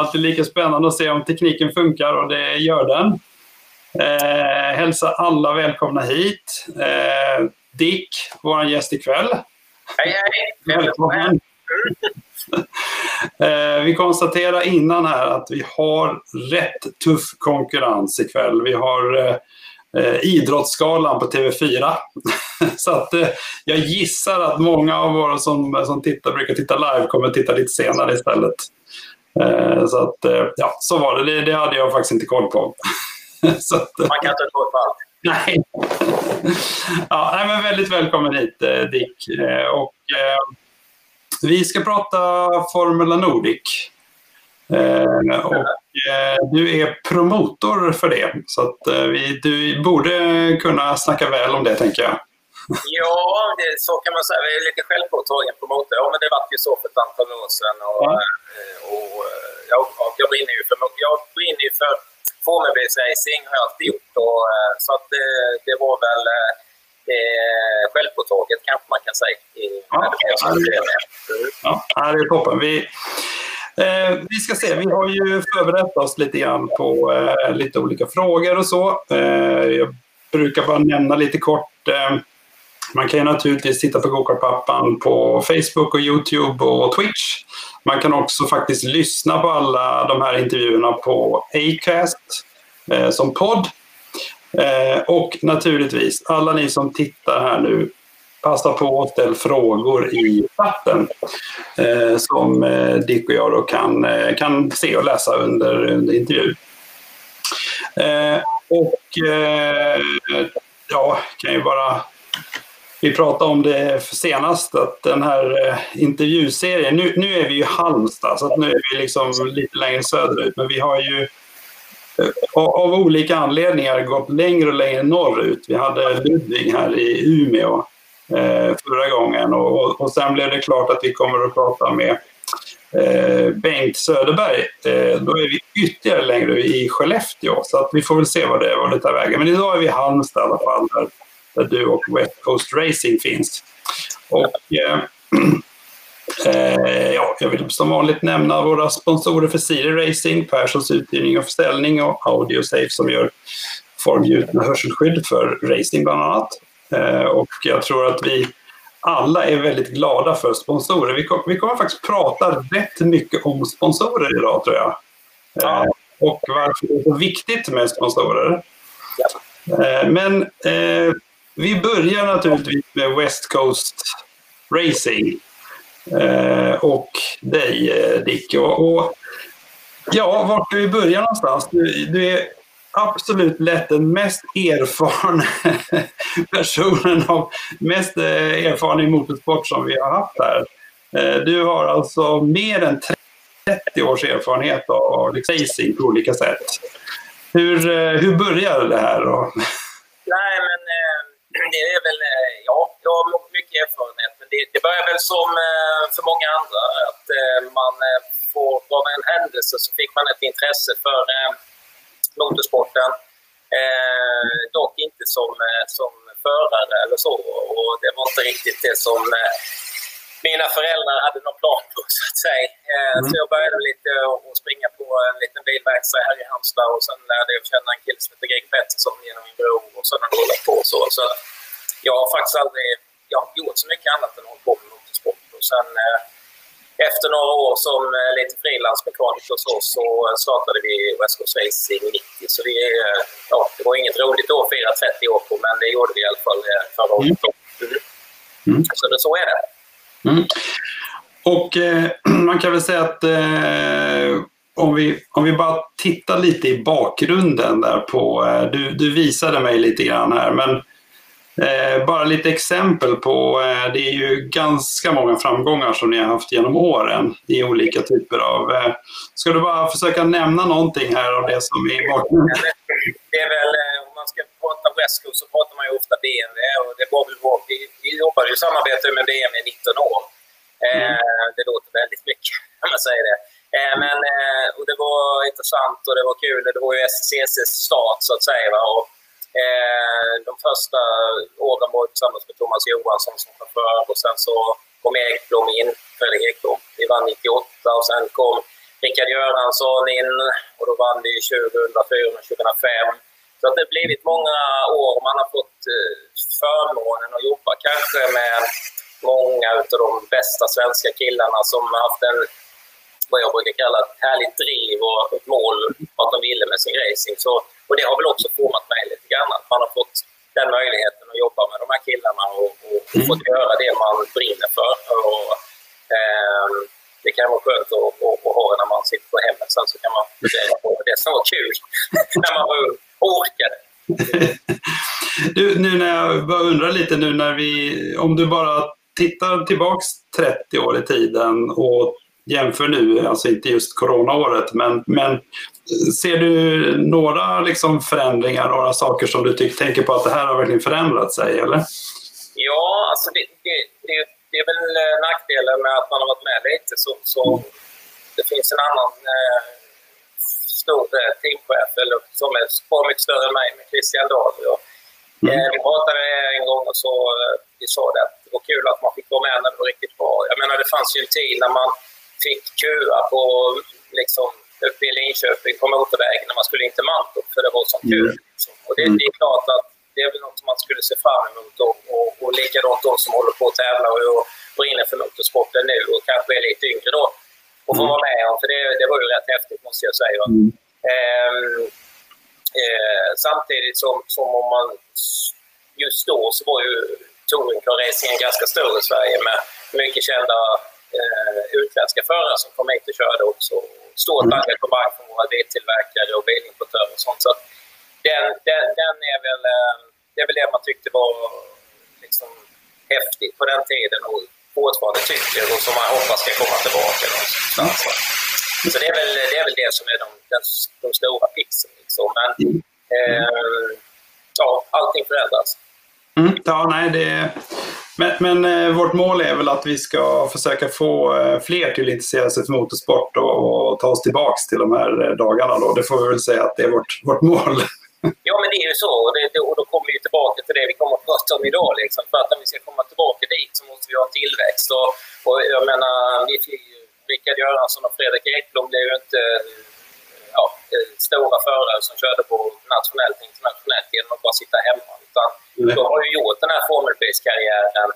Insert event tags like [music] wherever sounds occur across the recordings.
alltid lika spännande att se om tekniken funkar och det gör den. Eh, hälsa alla välkomna hit. Eh, Dick, vår gäst ikväll. Hej, hej! Välkommen! [laughs] eh, vi konstaterar innan här att vi har rätt tuff konkurrens ikväll. Vi har eh, eh, Idrottsgalan på TV4. [laughs] så att eh, jag gissar att många av våra som, som tittar, brukar titta live kommer titta lite senare istället. Eh, så att, eh, ja, så var det. det. det. hade jag faktiskt inte koll på. [laughs] så att, eh, Man kan inte koll på allt. Nej. [laughs] ja, nej, men väldigt välkommen hit Dick. och, vi ska prata Formula Nordic. Och du är promotor för det, så att vi, du borde kunna snacka väl om det, tänker jag. Ja, det, så kan man säga. Vi är lite självpåtagen promotor. Ja, men det var ju så för ett antal år sedan. Och, ja. och, jag, jag brinner ju för, jag brinner ju för formelbilsracing, har jag alltid gjort. Och, så att det, det var väl eh, självpåtaget, kanske man kan säga. I, ja, ja, det är toppen. Vi, Eh, vi ska se, vi har ju förberett oss lite grann på eh, lite olika frågor och så. Eh, jag brukar bara nämna lite kort. Eh, man kan ju naturligtvis titta på Gokartpappan på Facebook och Youtube och Twitch. Man kan också faktiskt lyssna på alla de här intervjuerna på Acast eh, som podd. Eh, och naturligtvis, alla ni som tittar här nu passa på att ställa frågor i chatten eh, som eh, Dick och jag då kan, eh, kan se och läsa under, under intervjun. Eh, och eh, ja, kan ju bara... Vi pratade om det senast, att den här eh, intervjuserien, nu, nu är vi ju Halmstad, så att nu är vi liksom lite längre söderut, men vi har ju eh, av olika anledningar gått längre och längre norrut. Vi hade Ludvig här i Umeå eh, förra gången och, och sen blev det klart att vi kommer att prata med eh, Bengt Söderberg. Eh, då är vi ytterligare längre i Skellefteå så att vi får väl se vad det, vad det tar vägen. Men idag är vi i Halmstad i alla fall där, du och West Coast Racing finns. Och, eh, [clears throat] Eh, ja, jag vill som vanligt nämna våra sponsorer för Siri Racing, Perssons uthyrning och försäljning och Audiosafe som gör formgjut med hörselskydd för racing bland annat. Eh, och jag tror att vi alla är väldigt glada för sponsorer. Vi, kom, vi kommer faktiskt prata rätt mycket om sponsorer idag tror jag. Ja. Eh, och varför det är så viktigt med sponsorer. Eh, men eh, vi börjar naturligtvis med West Coast Racing. Eh, och dig eh, Dick. Och, och, ja, vart ska vi börja någonstans? Du, du är absolut lätt den mest erfarna [laughs] personen av mest eh, erfaren i motorsport som vi har haft här. Eh, du har alltså mer än 30 års erfarenhet av racing på olika sätt. Hur, eh, hur började det här? Då? Nej, men det är väl, ja, jag har mycket erfarenhet, men det, det börjar väl som för många andra, att man får, av en händelse så fick man ett intresse för motorsporten. Eh, dock inte som, eh, som förare eller så. Och det var inte riktigt det som eh, mina föräldrar hade någon plan på, [laughs] så att säga. Eh, mm. Så jag började lite att springa på en liten bilverkstad här i Halmstad och sen lärde jag känna en kille som heter Greg Pettersson genom min bror och sen har det rullat på så. så. Jag har faktiskt aldrig ja, gjort så mycket annat än att hålla på med motorsport. Och sen, eh, efter några år som eh, lite frilansmekaniker så, så startade vi West Coast Racing 90. Så vi, eh, ja, det var inget roligt år att fira 30 år på, men det gjorde vi i alla fall eh, förra året. Mm. Mm. Så det, så är det. Mm. Och eh, [clears throat] man kan väl säga att eh, om, vi, om vi bara tittar lite i bakgrunden där på, eh, du, du visade mig lite grann här, men Eh, bara lite exempel på, eh, det är ju ganska många framgångar som ni har haft genom åren i olika typer av... Eh, ska du bara försöka nämna någonting här av det som är i bakgrunden? Det är väl, om man ska prata West Coast så pratar man ju ofta BMW och det var väl vår, vi, vi jobbade ju samarbete med BMW i 19 år. Mm. Det låter väldigt mycket, [laughs] om man säger det. Men, och det var intressant och det var kul. Det var ju SCCs start så att säga. Och Eh, de första åren var tillsammans med Thomas Johansson som chaufför och sen så kom Ekblom in, Fredrik Ekblom. Vi vann 98 och sen kom Rickard Göransson in och då vann vi 2004 och 2005. Så det har blivit många år man har fått eh, förmånen att jobba kanske med många av de bästa svenska killarna som har haft en, vad jag brukar kalla ett härligt driv och ett mål vad de ville med sin racing. Så, och det har väl också format mig lite grann. Att man har fått den möjligheten att jobba med de här killarna och, och, och fått göra det man brinner för. Och, eh, det kan vara skönt att, att, att ha när man sitter på hemmet. Sen så kan man fundera på det var kul [laughs] när man var ung och orkade. [laughs] Du, nu när jag bara undrar lite nu när vi, om du bara tittar tillbaks 30 år i tiden och jämför nu, alltså inte just coronaåret, men, men ser du några liksom förändringar, några saker som du tycker, tänker på att det här har verkligen förändrat sig, eller? Ja, alltså det, det, det, det är väl nackdelen med att man har varit med lite, så, så det finns en annan eh, stor eh, teamchef eller, som är bra mycket större än mig, med Christian Dahl. Mm. Eh, vi pratade en gång och så eh, vi sa det att det var kul att man fick vara med när det var riktigt bra. Jag menar, det fanns ju en tid när man fick köa på liksom, uppe i Linköping på motorvägen när man skulle in till Mantorp för det var så kul. Mm. Liksom. Och det, det, är klart att det är väl något man skulle se fram emot och, och, och likadant de som håller på att tävla och, och brinner för motorsporten nu och kanske är lite yngre då och få mm. vara med om. För det, det var ju rätt häftigt måste jag säga. Mm. Ehm, eh, samtidigt som, som om man just då så var ju touringcar-racingen ganska stor i Sverige med mycket kända eh, utländska förare som kom hit och körde också. Stort mm. engagemang från våra biltillverkare och bilimportörer och sånt. Så den, den, den är väl, eh, det är väl det man tyckte var liksom häftigt på den tiden och fortfarande tycker och som man hoppas ska komma tillbaka någonstans. Så det är väl det, är väl det som är de, de, de stora fixen. Liksom. Men eh, ja, allting förändras. Mm, ja, nej, det, men, men eh, vårt mål är väl att vi ska försöka få eh, fler till att intressera sig för motorsport och, och, ta oss tillbaks till de här eh, dagarna. Då. Det får vi väl säga att det är vårt, vårt mål. Ja, men det är ju så. Och, det, och då kommer vi tillbaka till det vi kommer att prata om idag. Liksom. För att om vi ska komma tillbaka dit så måste vi ha tillväxt. Och, och jag menar, vi fick ju Rickard Göransson och Fredrik Ekblom blev ju inte ja, stora förare som körde på nationellt och internationellt genom att bara sitta hemma. Utan mm. de har ju gjort den här Formel karriären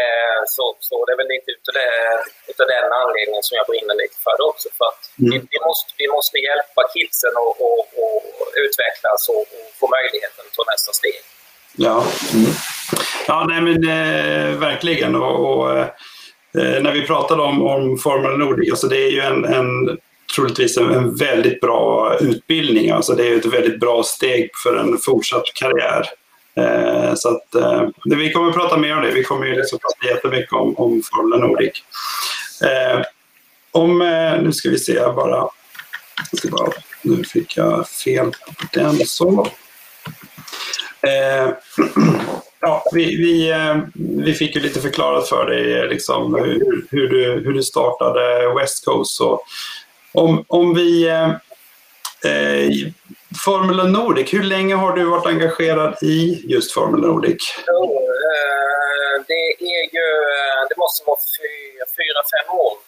Eh, så, så det är väl lite utav, det, utav den anledningen som jag brinner lite för det också. För att mm. vi, vi, måste, vi måste hjälpa kidsen att och, och utvecklas och, och, få möjligheten att ta nästa steg. Ja, mm. ja nej, men eh, verkligen. Och, och eh, när vi pratade om, om Formula Nordic, alltså det är ju en, en troligtvis en, en, väldigt bra utbildning. Alltså det är ett väldigt bra steg för en fortsatt karriär. Eh, så att, eh, vi kommer att prata mer om det. Vi kommer ju liksom prata jättemycket om, om Formula Nordic. Eh, om, eh, nu ska vi se jag bara. Ska bara. Nu fick jag fel på den. Så. Eh, [clears throat] ja, vi, vi, eh, vi fick ju lite förklarat för dig liksom, hur, hur, du, hur du startade West Coast. Så om, om vi Formula Nordic, hur länge har du varit engagerad i just Formula Nordic? Eh, det är ju, det måste vara fyra, fem år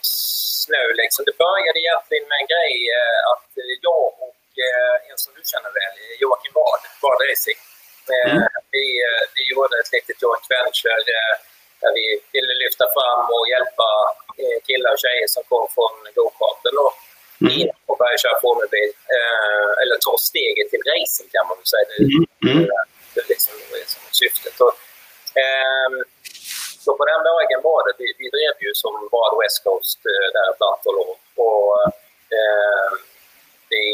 nu. Liksom. Det började egentligen med en grej eh, att jag och en som du känner väl, Joakim Bard, Bard Racing, mm. vi, vi gjorde ett litet joint venture där vi ville lyfta fram och hjälpa killar och tjejer som kom från go-karten mm. och börja köra formelbil. Eh, eller ta steget till racing kan man väl säga. Det, mm. Mm. det är liksom det som syftet. Och, eh, så på den vägen var det. Vi, vi drev ju som Wild West Coast eh, där ett antal år. Och, eh, vi,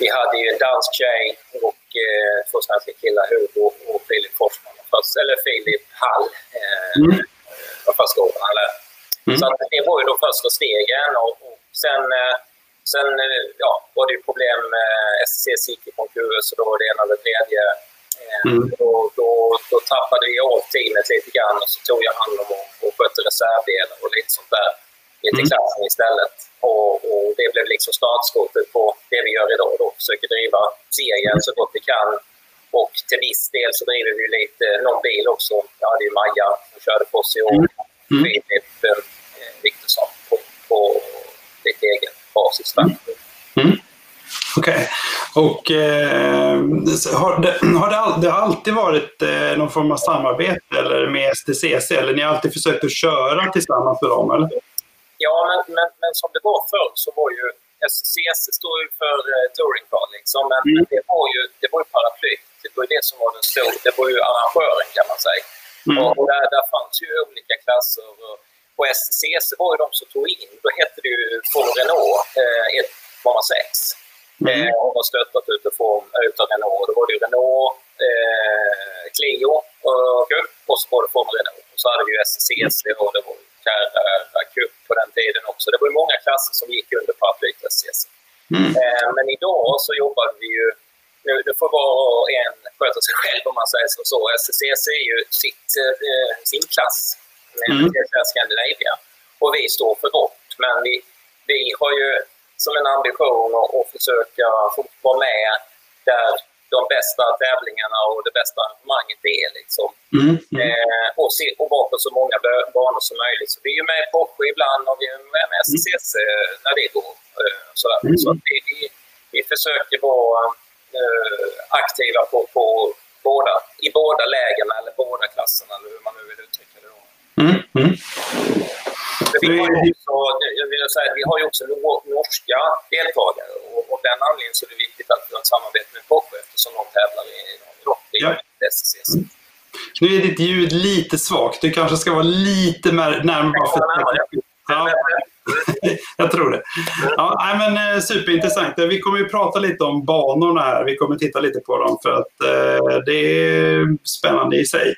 vi hade ju en dansk tjej och eh, två svenska killar, Hugo och Filip Forsman. Fast, eller Filip Hall eh, mm. var första åren. Eller. Mm. Så att det var ju de första stegen. Och, och Sen, eh, sen eh, ja, var det ju problem med SC City-konkurs och då var det ena och det tredje. Eh, mm. Då, då, då, tappade vi av teamet lite grann och så tog jag hand om och, och skötte reservdelar och lite sånt där till mm. klassen istället. Och, och, det blev liksom startskottet på det vi gör idag. Då. Försöker driva serien så gott vi kan och till viss del så driver vi lite, någon bil också. Ja, det är Maja som körde på i år. Mm. Filip eh, Viktorsson på, på lite egen basis. Mm. mm. Okej. Okay. Och eh, har, det, har det, all, det, har alltid varit eh, någon form av samarbete eller med STCC? Eller ni har alltid försökt att köra tillsammans med dem? Eller? Ja, men, men, men som det var förr så var ju STCC står ju för eh, Touring Car liksom, men mm. det var ju, det var ju paraplyt. Det var ju det som var den stora, det var ju arrangören kan man säga. Mm. Och där, där fanns ju olika klasser. Och, STCC var ju de som tog in, då hette det ju Ford Renault eh, 1,6. Mm. Eh, och har stöttat utifrån, utav Renault. Då var det ju Renault, eh, Clio och Cup och så var det Formel Renault. Och så hade vi ju SCC och det var Carrera Cup på den tiden också. Det var ju många klasser som gick under paraplyet SCC. Mm. Eh, men idag så jobbade vi ju nu, nu får var och en sköta sig själv om man säger så. så. SCC är ju sitt, eh, sin klass, mm. Scandinavia. Och vi står för vårt. Men vi, vi har ju som en ambition att försöka få vara med där de bästa tävlingarna och det bästa arrangemanget är. Liksom. Mm, mm. Eh, och, se, och vara på så många banor som möjligt. Så vi är med i Porsche ibland och vi är med med SCC mm. när det går. Eh, sådär. Mm. Så vi, vi, vi försöker vara eh, aktiva på, på båda, i båda lägena eller båda klasserna, eller hur man nu vill uttrycka det. Då. Mm, mm. Vi har, också, jag vill säga, vi har ju också norska deltagare och av den anledningen så är det viktigt att vi har ett samarbete med Porsche eftersom de tävlar i Rocky ja. SCC. Nu är ditt ljud lite svagt. Du kanske ska vara lite närmare. För... Ja, jag tror det. Ja, men, eh, superintressant. Vi kommer ju prata lite om banorna här. Vi kommer titta lite på dem för att eh, det är spännande i sig.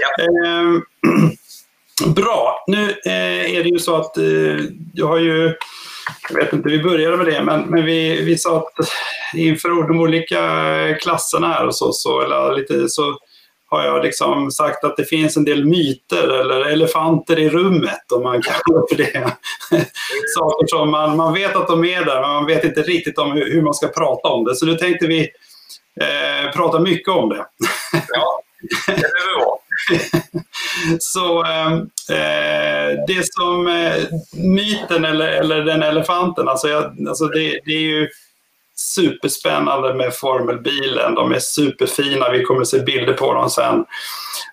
Ja. Eh, [clears throat] Bra. Nu eh, är det ju så att eh, jag har ju, jag vet inte, vi började med det, men, men vi, vi sa att inför de olika klasserna här och så, så, eller lite, så har jag liksom sagt att det finns en del myter eller elefanter i rummet om man [laughs] kallar för det. [laughs] Saker som man, man vet att de är där men man vet inte riktigt om hur, hur man ska prata om det. Så nu tänkte vi eh, prata mycket om det. Ja, det är bra. [laughs] Så ehm, eh, det som eh, myten eller, eller den elefanten, alltså, jag, alltså det, det, är ju superspännande med formelbilen. De är superfina, vi kommer se bilder på dem sen.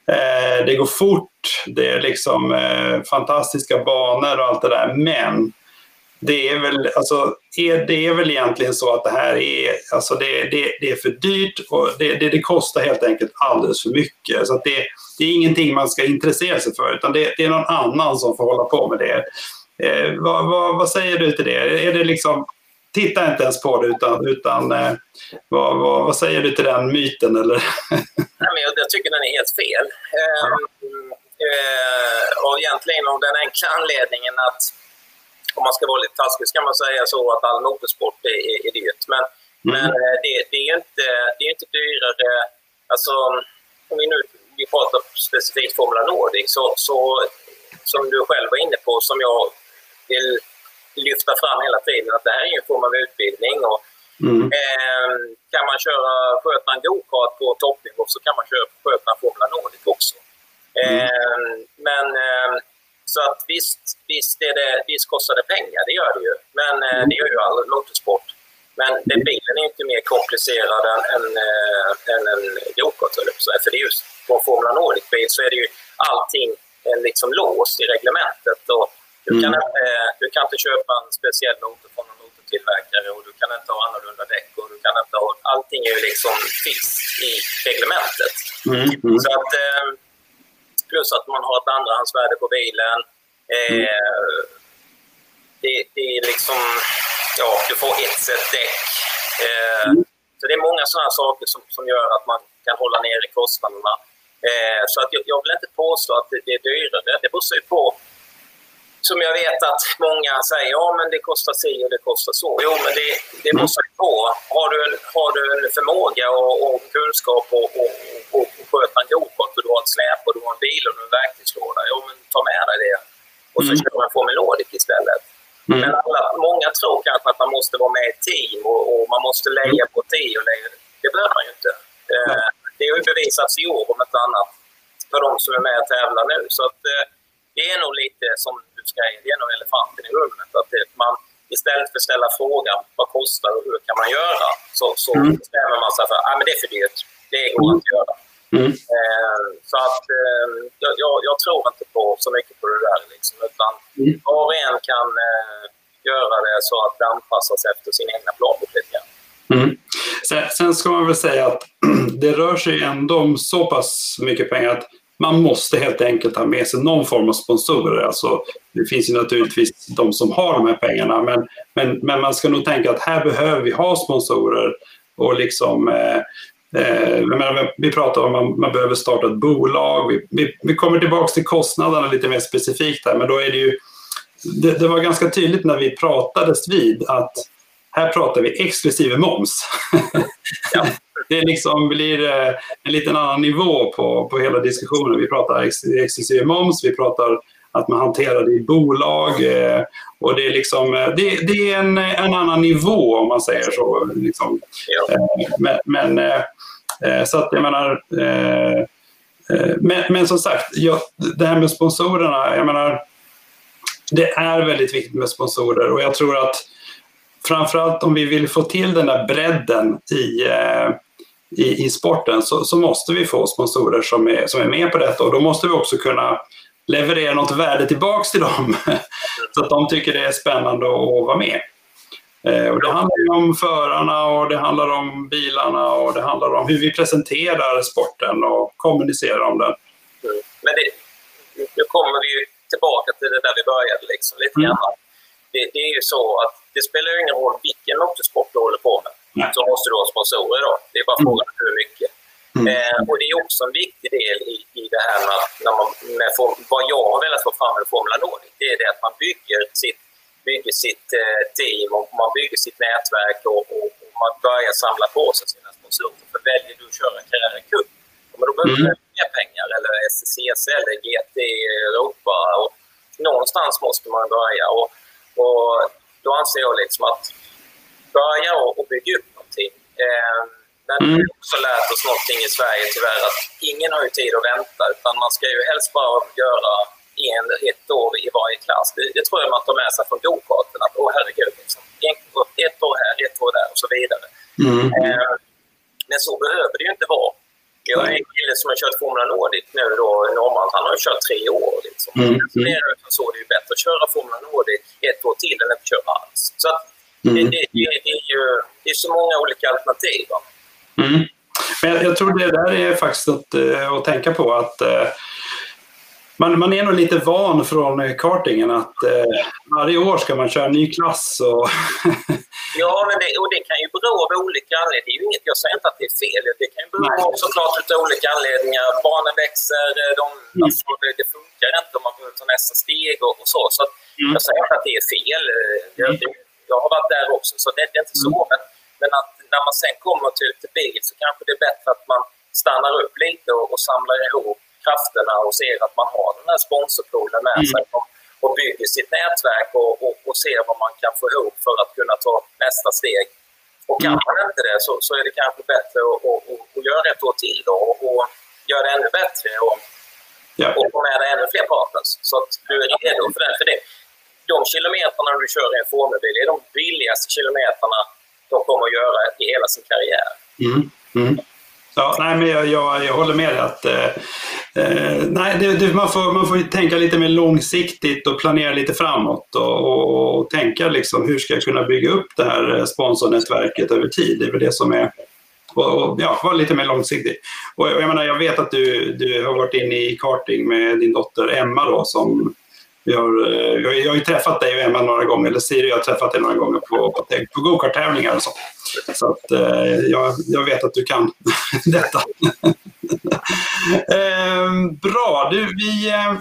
Eh, det går fort, det är liksom eh, fantastiska banor och allt det där, men det är väl, alltså, är, det är väl egentligen så att det här är, alltså det, det, det är för dyrt och det, det, det, kostar helt enkelt alldeles för mycket. Så det, det är ingenting man ska intressera sig för utan det, det är någon annan som får hålla på med det. Eh, vad, vad, vad, säger du till det? Är det liksom, titta inte ens på det utan, utan eh, vad, vad, säger du till den myten? Eller? [laughs] Nej, men jag, jag tycker den är helt fel. Eh, eh, och egentligen av den enkla anledningen att om man ska vara lite taskig så kan man säga så att all motorsport är, är, är dyrt. Men, mm. men eh, det, det, är inte, det är inte dyrare. Alltså, om vi nu vi pratar specifikt Formula Nordic, så, så som du själv var inne på, som jag vill lyfta fram hela tiden, att det här är en form av utbildning. Och, mm. eh, kan man köra, sköta en go-kart på toppnivå så kan man köra, sköta en Formula Nordic också. Mm. Eh, men eh, så att visst, visst, är det, visst kostar det pengar, det gör det ju. Men eh, mm. det gör ju all motorsport. Men den mm. bilen är inte mer komplicerad än, än, äh, än en go-kart, För det är just på en Formula Nordic-bil så är det ju allting liksom låst i reglementet. Och du, kan mm. inte, du kan inte köpa en speciell motor från en motortillverkare och du kan inte ha annorlunda däck. Och du kan inte ha, allting är ju liksom fixt i reglementet. Mm. Mm. Så att, eh, plus att man har ett andrahandsvärde på bilen. Eh, mm. det, det, är liksom, ja, du får ett set däck. Eh, mm. Så det är många sådana saker som, som gör att man kan hålla nere kostnaderna. Eh, så att jag, jag, vill inte påstå att det, det är dyrare. Det beror ju på, som jag vet att många säger, ja men det kostar si och det kostar så. Jo, men det, det beror ju på. Har du en, har du en förmåga och, och kunskap och, och, och, och sköta en gokart och du har ett släp och du har en bil och du har en verktygslåda, jo men ta med dig det. Och så mm. kör man Formel Nordic istället. Mm. Men alla, många tror kanske att man måste vara med i ett team och, och man måste leja på ett team. Det behöver man ju inte. Eh, det har ju bevisats i år om ett annat för de som är med och tävlar nu. Så att, eh, det är nog lite som du säger, det är nog elefanten i rummet. Att det, man, istället för att ställa frågan vad kostar och hur kan man göra, så, så mm. bestämmer man sig för att ah, det är för dyrt. Det går mm. att göra. Mm. Eh, så att eh, jag, jag, tror inte på så mycket på det där. Liksom, utan mm. var och en kan eh, göra det så att det anpassas efter sin egna plånbok lite grann. Mm. Sen, sen, ska man väl säga att [clears throat] det rör sig ändå om så pass mycket pengar att man måste helt enkelt ha med sig någon form av sponsorer. Alltså, det finns ju naturligtvis de som har de här pengarna men, men, men man ska nog tänka att här behöver vi ha sponsorer och liksom eh, menar, vi pratar om att man, behöver starta ett bolag. Vi, vi, vi kommer tillbaka till kostnaderna lite mer specifikt här men då är det ju det, det var ganska tydligt när vi pratades vid att här pratar vi exklusive moms. Ja. [laughs] det liksom blir eh, en liten annan nivå på, på hela diskussionen. Vi pratar ex, exklusive moms, vi pratar att man hanterar det i bolag. Eh, och det är, liksom, eh, det, det är en, en annan nivå om man säger så. Liksom. Ja. Men, men, så att jag menar, men, men som sagt, jag, det här med sponsorerna, jag menar, det är väldigt viktigt med sponsorer och jag tror att framförallt om vi vill få till den där bredden i, eh, i, i sporten så, så, måste vi få sponsorer som är, som är med på detta och då måste vi också kunna leverera något värde tillbaks till dem så att de tycker det är spännande att vara med. Eh, och det handlar om förarna och det handlar om bilarna och det handlar om hur vi presenterar sporten och kommunicerar om den. Mm. Men det, nu kommer vi tillbaka till det där vi började liksom, lite mm. grann det, det, är ju så att det spelar ingen roll vilken motorsport du håller på med. Nej. Så måste du ha sponsorer då. Det är bara mm. frågan om hur mycket. Mm. Eh, och det är också en viktig del i, i det här med, när man, med vad jag har velat få fram med Formula Nordic. Det är det att man bygger sitt, bygger sitt eh, team och man bygger sitt nätverk och, och, och, man börjar samla på sig sina sponsorer. För väljer du att köra Carrera Cup, men då behöver mm. du mer pengar. Eller SCCS eller GT Europa. Och någonstans måste man börja. Och, och då anser jag liksom att börja och bygga upp någonting. Eh, men mm. vi har också lärt oss någonting i Sverige tyvärr att ingen har ju tid att vänta utan man ska ju helst bara göra en, ett år i varje klass. Det, det tror jag man tar med sig från gokarten. Att åh herregud, liksom, ett år här, ett år där och så vidare. Mm. Eh, men så behöver det ju inte vara. Jag har en kille som har kört Formula Nordic nu då, norrman. Han har ju kört tre år. Liksom. Mm. Mm. Det, är, så det är bättre att köra Formula Nordic ett år till än att köra alls. Så att, mm. det, det, det, är ju det är så många olika alternativ. Mm. Men jag, jag, tror det där är faktiskt att, eh, att tänka på att uh, man, man är nog lite van från kartingen att uh, varje år ska man köra en ny klass. Och [laughs] Ja, men det, och det kan ju bero av olika anledningar. Det är inget, jag säger inte att det är fel. Det kan ju bero av såklart av olika anledningar. Barnen växer, eh, de, mm. alltså, det, det, funkar inte om man behöver ta nästa steg och, och så. Så mm. jag säger inte att det är fel. Det, mm. jag har varit där också, så det, det är inte så. Mm. Men, men att när man sen kommer till, till bil så kanske det är bättre att man stannar upp lite och, och samlar ihop krafterna och ser att man har den här sponsorpoolen med mm. sig och bygger sitt nätverk och, och, och ser vad man kan få ihop för att kunna ta nästa steg. Och kan mm. man inte det så, så är det kanske bättre att, att, att göra ett år till då, och, och göra det ännu bättre och, ja. och få med dig ännu fler partners så att du är redo för det. För det de kilometrarna du kör i en formelbil är de billigaste kilometrarna de kommer att göra i hela sin karriär. Mm. Mm. Ja, nej, men jag, jag, jag håller med dig att eh, eh, nej, det, det, man, får, man får tänka lite mer långsiktigt och planera lite framåt och, och, och, tänka liksom hur ska jag kunna bygga upp det här eh, sponsornätverket över tid. Det är väl det som är och, och ja, vara lite mer långsiktig. Och jag, menar, jag vet att du, du har varit inne i karting med din dotter Emma då, som Eh, vi har, jag, har ju träffat dig och Emma några gånger, eller Siri har träffat dig några gånger på, på, på gokarttävlingar och så. Så att, eh, jag, jag vet att du kan [laughs] detta. eh, bra, du, vi, eh,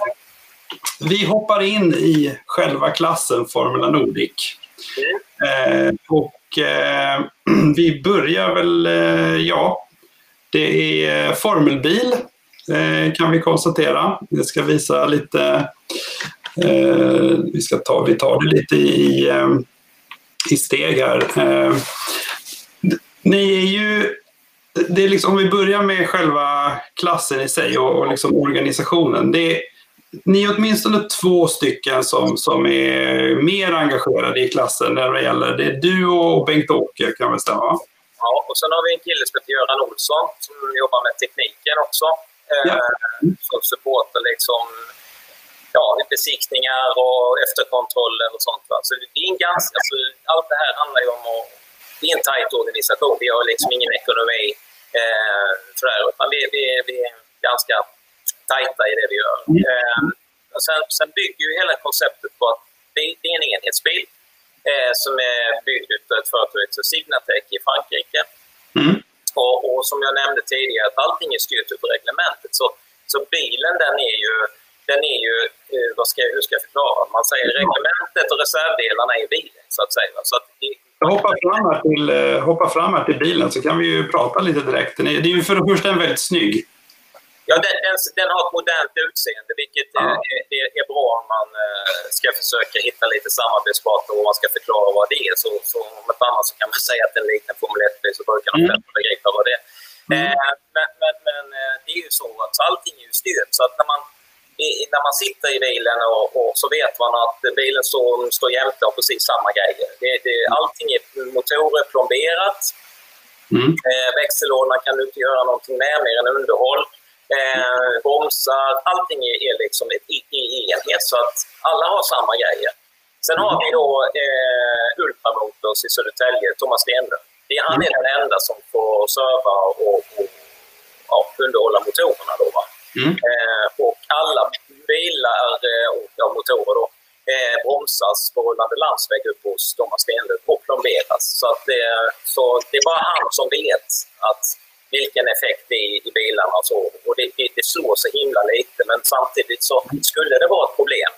vi hoppar in i själva klassen Formula Nordic. Eh, och eh, [clears throat] vi börjar väl, eh, ja, det är formelbil eh, kan vi konstatera. Jag ska visa lite vi ska ta, vi tar det lite i, i steg här. Eh, ni är ju det är liksom, om vi börjar med själva klassen i sig och, och liksom organisationen. Det är, ni är åtminstone två stycken som, som är mer engagerade i klassen när det gäller. Det är du och Bengt-Åke kan väl stämma? Ja, och sen har vi en kille som heter Göran Olsson som jobbar med tekniken också. Ja. Eh, som supportar liksom ja, besiktningar och efterkontroller och sånt. Va? Så det är en ganska, alltså, allt det här handlar ju om att... Det är en tajt organisation. Vi har liksom ingen ekonomi. Eh, sådär, utan vi, vi, vi är ganska tajta i det vi gör. Eh, och sen, sen bygger ju hela konceptet på att det, det är en enhetsbil eh, som är byggd av ett företag som Signatec i Frankrike. Mm. Och, och, som jag nämnde tidigare, att allting är styrt av reglementet. Så, så bilen den är ju, den är ju eh, vad ska, hur ska jag förklara? Man säger reglementet och reservdelarna är bilen så att säga. Så att det, jag hoppar fram, här till, eh, hoppar fram här till bilen så kan vi ju prata lite direkt. Det är ju för det första en väldigt snygg. Ja, den, den, den, har ett modernt utseende, vilket ja. är, är, är, bra om man ska försöka hitta lite samarbetspartner och man ska förklara vad det är. Så, så om ett annat så kan man [laughs] säga att det är en liten Formel 1-bil så brukar de mm. begripa vad det är. Mm. Men, men, men det är ju så att allting är ju styrt. Så att när man, i, när man sitter i bilen och, och, så vet man att bilen står, står jämte och precis samma grejer. Det, det, allting är motorer plomberat. Mm. växellådorna kan du inte göra någonting med mer än underhåll eh, bromsar, allting är, är liksom i, i enhet så att alla har samma grejer. Sen har vi då eh, Ultramotors i Södertälje, Thomas Stenlund. Han är den enda som får serva och, och ja, underhålla motorerna. Då, va? Mm. Eh, och alla bilar eh, och ja, motorer då, eh, bromsas på rullande landsväg upp hos Thomas Stenlund och plomberas. Så, att, eh, så det är bara han som vet att vilken effekt det är i bilarna och så. Och det, det, det slår så himla lite, men samtidigt så skulle det vara ett problem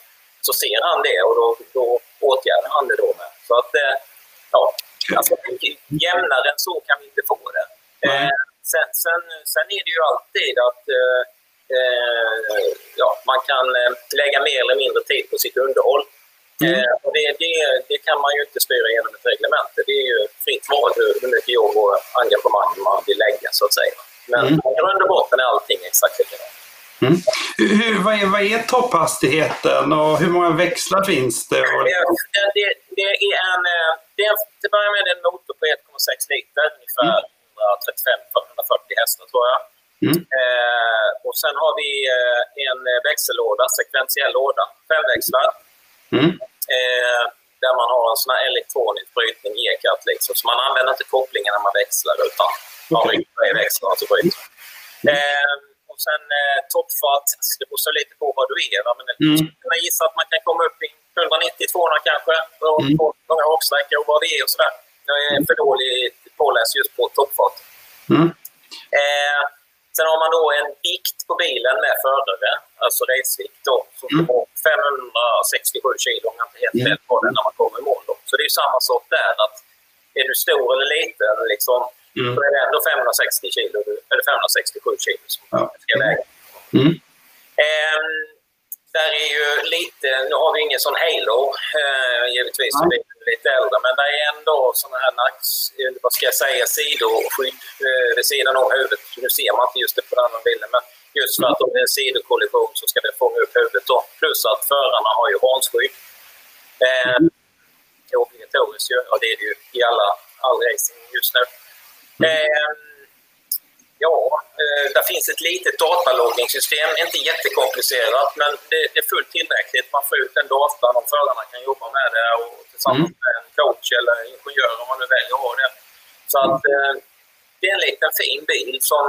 så ser han det och då, då åtgärdar han det då med. Så att, eh, ja, alltså, jämnare än så kan vi inte få det. Eh, sen, sen, sen är det ju alltid att eh ja, man kan eh, lägga mer eller mindre tid på sitt underhåll. Mm. Eh, och det, det, det, kan man ju inte styra genom ett reglement. Det är ju fritt val hur, hur mycket jobb och engagemang man vill lägga, så att säga. Men mm. i grund och botten är allting exakt likadant. Mm. Hur, vad, är, vad är topphastigheten och hur många växlar finns det? Det, det, det är en, eh, det är, till att börja med en motor på 1,6 liter, ungefär mm. 135-140 hästar tror jag. Mm. Eh, och sen har vi eh, en växellåda, sekventiell låda, femväxlad. Mm. Eh, där man har en sån här elektronisk brytning, e-cut liksom. Så man använder inte kopplingen när man växlar utan man i växlarna och så bryter eh, Och sen eh, toppfart, det beror så lite på vad du är. Va? Men mm. jag gissar att man kan komma upp i 190-200 kanske. Och mm. på långa åksträckor och vad vi är och sådär. Jag är för dålig påläst just på toppfart. Mm. Eh, Sen har man då en vikt på bilen med förare, alltså racevikt då, som mm. 567 kilo om jag inte helt fel på den när man kommer i mål. Då. Så det är ju samma sak där, att är du stor eller liten liksom, mm. så är det ändå 560 kilo, eller 567 kilo som ja. ska väga. Mm. Um, där är ju lite, nu har vi ingen sån halo eh, givetvis, så vi är lite äldre, men det är ändå sådana här nacks, vad ska jag säga, sidoskydd eh, vid sidan om huvudet. Nu ser man inte just det på den andra bilden, men just för att om det är en sidokollision så ska det fånga upp huvudet då. Plus att förarna har ju varnskydd. Eh, det är obligatoriskt ju, och det är det ju i alla, all racing just nu. Eh, Ja, eh, det finns ett litet dataloggningssystem, inte jättekomplicerat, men det, det, är fullt tillräckligt. Man får ut den datan och förarna kan jobba med det och tillsammans mm. med en coach eller ingenjör om man nu väljer att ha det. Så att, eh, det är en liten fin bil som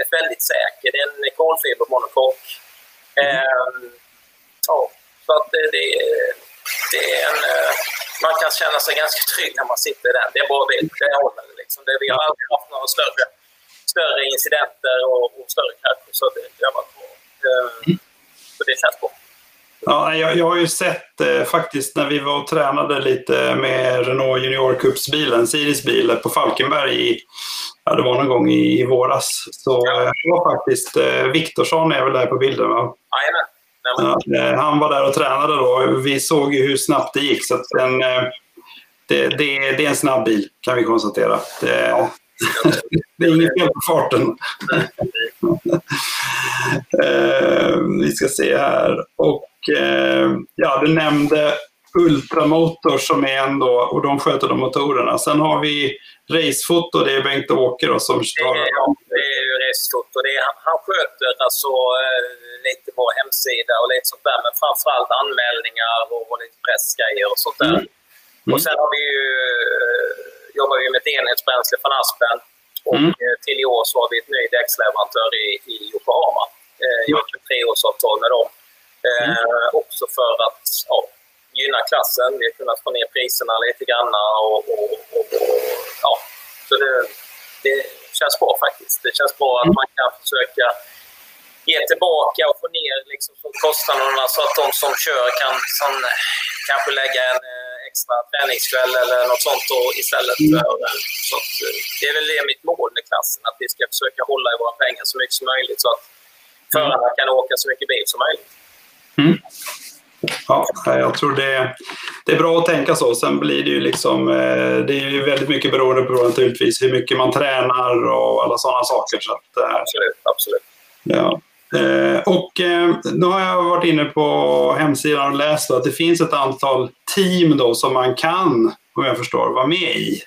är väldigt säker. Det är en kolfibermonokock. Mm. Eh, ja, så att det, det, det, är en... Eh, man kan känna sig ganska trygg när man sitter i den. Det är en bra bil. Det håller liksom. Det, vi har aldrig haft några större större incidenter och, och större krascher. Så det, det har varit bra. Mm. Det känns bra. Ja, jag, jag har ju sett eh, faktiskt när vi var och tränade lite med Renault Junior Cups-bilen, Siris bil, på Falkenberg i, ja, det var någon gång i, i våras. Så ja. eh, var faktiskt, eh, Viktorsson är väl där på bilden va? Jajamän. Ja, eh, han var där och tränade då. Vi såg ju hur snabbt det gick. Så den, eh, det, det, det, är en snabb bil kan vi konstatera. Det, [laughs] det är inget fel på farten. Ska se här. Och eh, ja, du nämnde Ultramotor som är en då, och de sköter de motorerna. Sen har vi Racefoto, det är Bengt-Åke då som står... Ja, det är ju Racefoto. Det är, han sköter alltså eh, lite på hemsida och lite sånt där, men framförallt anmälningar och, och lite pressgrejer och sånt där. Mm. Mm. Och sen har vi ju, eh, jobbar vi med ett enhetsbränsle från Aspen och mm. Eh, till i år så har vi ett ny däcksleverantör i, i Yokohama. Eh, jag har ett treårsavtal med dem. Eh, mm. Också för att ja, gynna klassen. Vi har kunnat få ner priserna lite grann. Och, och, och, och, ja. Så det, det känns bra faktiskt. Det känns bra att man kan försöka ge tillbaka och få ner liksom, kostnaderna så att de som kör kan som, kanske lägga en eh, extra träningskväll eller något sånt då, istället. Mm. För, så att, eh, det är väl det mitt mål med klassen, att vi ska försöka hålla i våra pengar så mycket som möjligt så att förarna kan åka så mycket bil som möjligt. Mm. Ja, jag tror det, det är bra att tänka så. Sen blir det ju liksom, eh, det är ju väldigt mycket beroende på naturligtvis hur mycket man tränar och alla sådana saker. Så att, eh, absolut, absolut. Ja. Eh, och nu har jag varit inne på hemsidan och läst att det finns ett antal team då som man kan, om jag förstår, vara med i.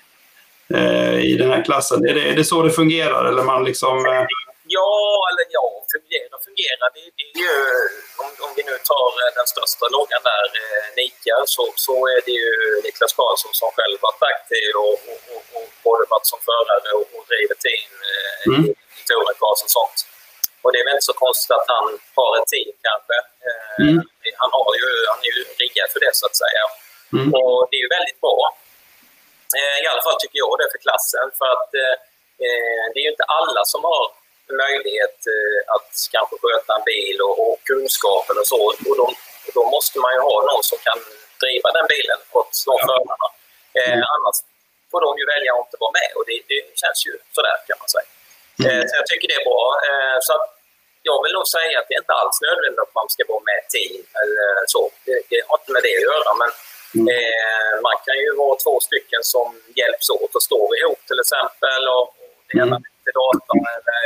I den här klassen. Är det, är det så det fungerar? Eller man liksom, Ja, eller ja, fungera fungerar. Det, det är ju, om, om vi nu tar eh, den största loggan där, eh, Nika, så, så är det ju Niklas Karlsson som själv varit aktiv och, och, och, och både varit som förare och, och driver team eh, mm. i Touren och sånt. Och det är väl inte så konstigt att han har ett team kanske. Eh, mm. Han, har ju, han är ju riggad för det så att säga. Mm. Och det är ju väldigt bra. Eh, I alla fall tycker jag det för klassen. För att eh, eh det är ju inte alla som har möjlighet eh, att kanske sköta en bil och, och kunskapen och så. Och då, då, måste man ju ha någon som kan driva den bilen åt de ja. förarna. Eh, mm. Annars får de ju välja att inte vara med och det, det känns ju sådär kan man säga. Mm. Eh, så jag tycker det är bra. Eh, så jag vill nog säga att det är inte alls nödvändigt att man ska vara med ett team eller så. Det, det har inte med det att göra. Men mm. man kan ju vara två stycken som hjälps åt och står ihop till exempel. Och, det mm till datorn eller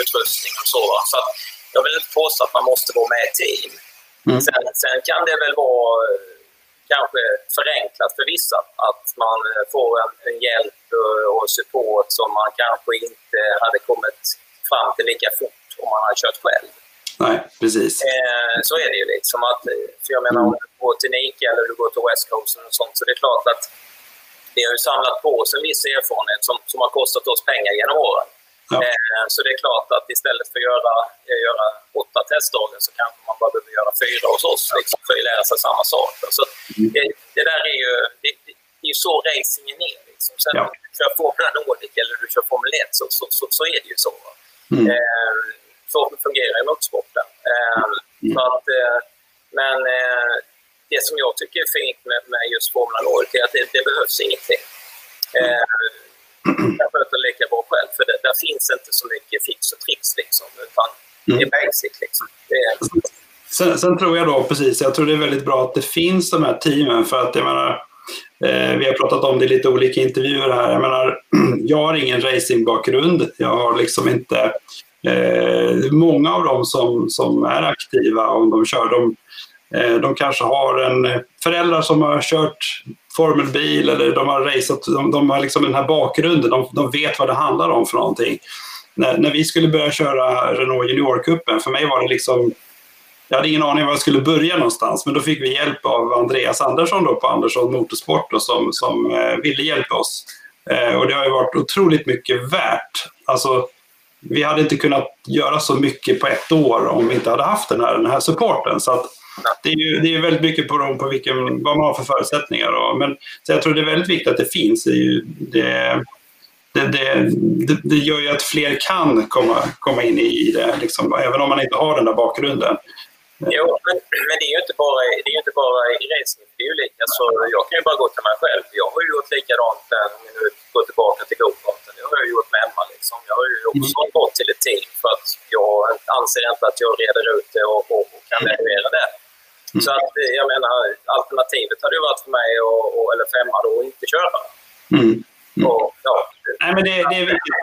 utrustning och så. Så att jag vill inte påstå att man måste vara med i team. Mm. Sen, sen, kan det väl vara eh, kanske förenklat för vissa att man eh, får en, en hjälp och support som man kanske inte hade kommit fram till lika fort om man hade kört själv. Nej, precis. Eh, så är det ju liksom. Att, för jag menar, om du går till Nike eller du går till West Coast och sånt, så det är klart att vi har ju samlat på oss en viss erfarenhet som, som har kostat oss pengar genom åren. Ja. Eh, så det är klart att istället för att göra, eh, göra åtta testdagar så kanske man bara behöver göra fyra hos oss liksom, för att lära sig samma sak. Så mm. det, det där är ju det, det är så racingen är. Liksom. Sen ja. om du kör Formula Nordic eller du kör Formel 1 så, så, så, så är det ju så. Mm. Eh, så fungerar ju motorsporten. Eh, mm. att, eh, men eh, det som jag tycker är fint med, med just Formula Nordic är att det, det behövs ingenting. Mm jag sköter lika bra själv. För det, där finns inte så mycket fix och tricks liksom. Utan mm. det är basic liksom. Det är... Sen, sen, tror jag då, precis, jag tror det är väldigt bra att det finns de här teamen för att jag menar, eh, vi har pratat om det i lite olika intervjuer här. Jag menar, [clears throat] jag har ingen racingbakgrund. Jag har liksom inte eh, många av dem som, som är aktiva, om de kör, de, eh, de kanske har en föräldrar som har kört formelbil eller de har racat, de, de har liksom den här bakgrunden, de, de vet vad det handlar om för någonting. När, när vi skulle börja köra Renault Juniorcupen, för mig var det liksom jag hade ingen aning var jag skulle börja någonstans, men då fick vi hjälp av Andreas Andersson då på Andersson Motorsport då, som, som eh, ville hjälpa oss. Eh, och det har ju varit otroligt mycket värt. Alltså, vi hade inte kunnat göra så mycket på ett år om vi inte hade haft den här, den här supporten. Så att, det är ju det är väldigt mycket på, på vilken, vad man har för förutsättningar. Då. men, så jag tror det är väldigt viktigt att det finns. Det, ju, det, det, det, det, gör ju att fler kan komma, komma in i det, liksom, även om man inte har den där bakgrunden. Jo, men, men det är ju inte bara, det är inte bara i racing. Det är ju lika, så jag kan ju bara gå till mig själv. Jag har ju gjort likadant, om vi nu går tillbaka till gokarten. Det har jag gjort med Emma. Liksom. Jag har ju också mm. gått till ett team för att jag anser inte att jag reder ut det och, och, och kan leverera det. Mm. Så att, jag menar, alternativet hade ju varit för mig, och, och, eller femma då, att inte köra. Mm. Mm. Och, ja. Nej, men men det, det är viktigt.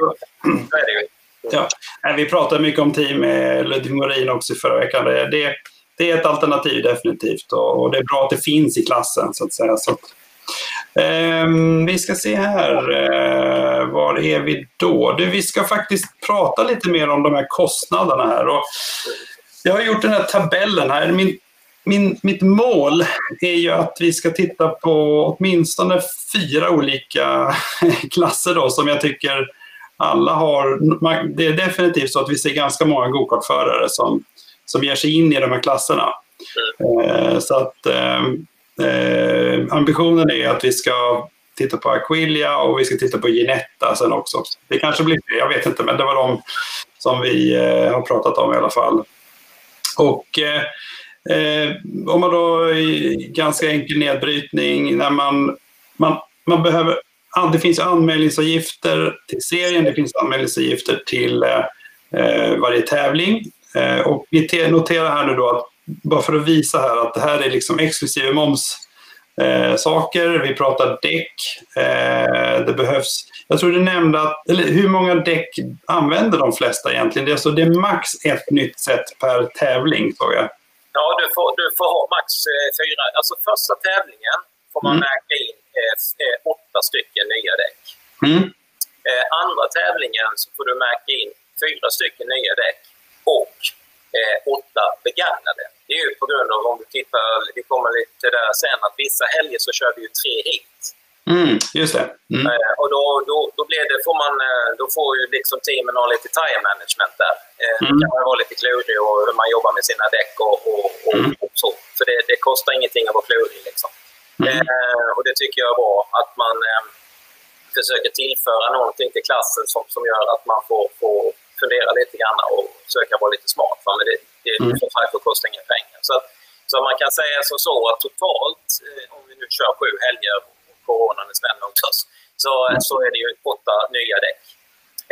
Ja. Vi pratade mycket om team med Ludvig Morin också i förra veckan. Det, det, det, är ett alternativ definitivt och, och, det är bra att det finns i klassen så att säga. Så att, eh, vi ska se här, eh, var är vi då? Du, vi ska faktiskt prata lite mer om de här kostnaderna här. Och jag har gjort den här tabellen här. Min, min, mitt mål är ju att vi ska titta på åtminstone fyra olika [laughs] klasser då, som jag tycker alla har... Det är definitivt så att vi ser ganska många gokartförare som, som ger sig in i de här klasserna. Eh, så att eh, eh, ambitionen är att vi ska titta på Aquilia och vi ska titta på Ginetta sen också. Det kanske blir fler, jag vet inte, men det var de som vi eh, har pratat om i alla fall. Och Eh, eh om man då i ganska enkel nedbrytning, när man, man, man behöver, det finns anmälningsavgifter till serien, det finns anmälningsavgifter till eh, varje tävling. Eh, och vi noterar här nu då att, bara för att visa här att det här är liksom exklusive moms eh, saker. Vi pratar däck. Eh, det behövs, jag tror du nämnde att, eller hur många däck använder de flesta egentligen? Det är, alltså, det är max ett nytt set per tävling, såg jag. Ja, du får, du får ha max eh, fyra. Alltså första tävlingen får man mm. märka in åtta stycken nya däck. Mm. Eh, andra tävlingen så får du märka in fyra stycken nya däck och eh, åtta begagnade. Det är ju på grund av, om du tittar, vi kommer lite där sen, att vissa helger så kör vi ju tre hit. Mm, just det. Mm. Eh, och då, då, då, blir det, får man, då får ju liksom teamen ha lite time management där. Eh, mm. Det kan vara lite klurig och hur man jobbar med sina däck och, och, och, mm. och så. För det, det, kostar ingenting att vara klurig. Liksom. Mm. Eh, och det tycker jag är bra, att man eh, försöker tillföra någonting till klassen som, som gör att man får, får fundera lite grann och försöka vara lite smart. Va? Men det, det, mm. som sagt, det kostar inga pengar. Så, så man kan säga som så att totalt, eh, om vi nu kör sju helger coronan är snäll mot oss, så, mm. så är det ju åtta nya däck.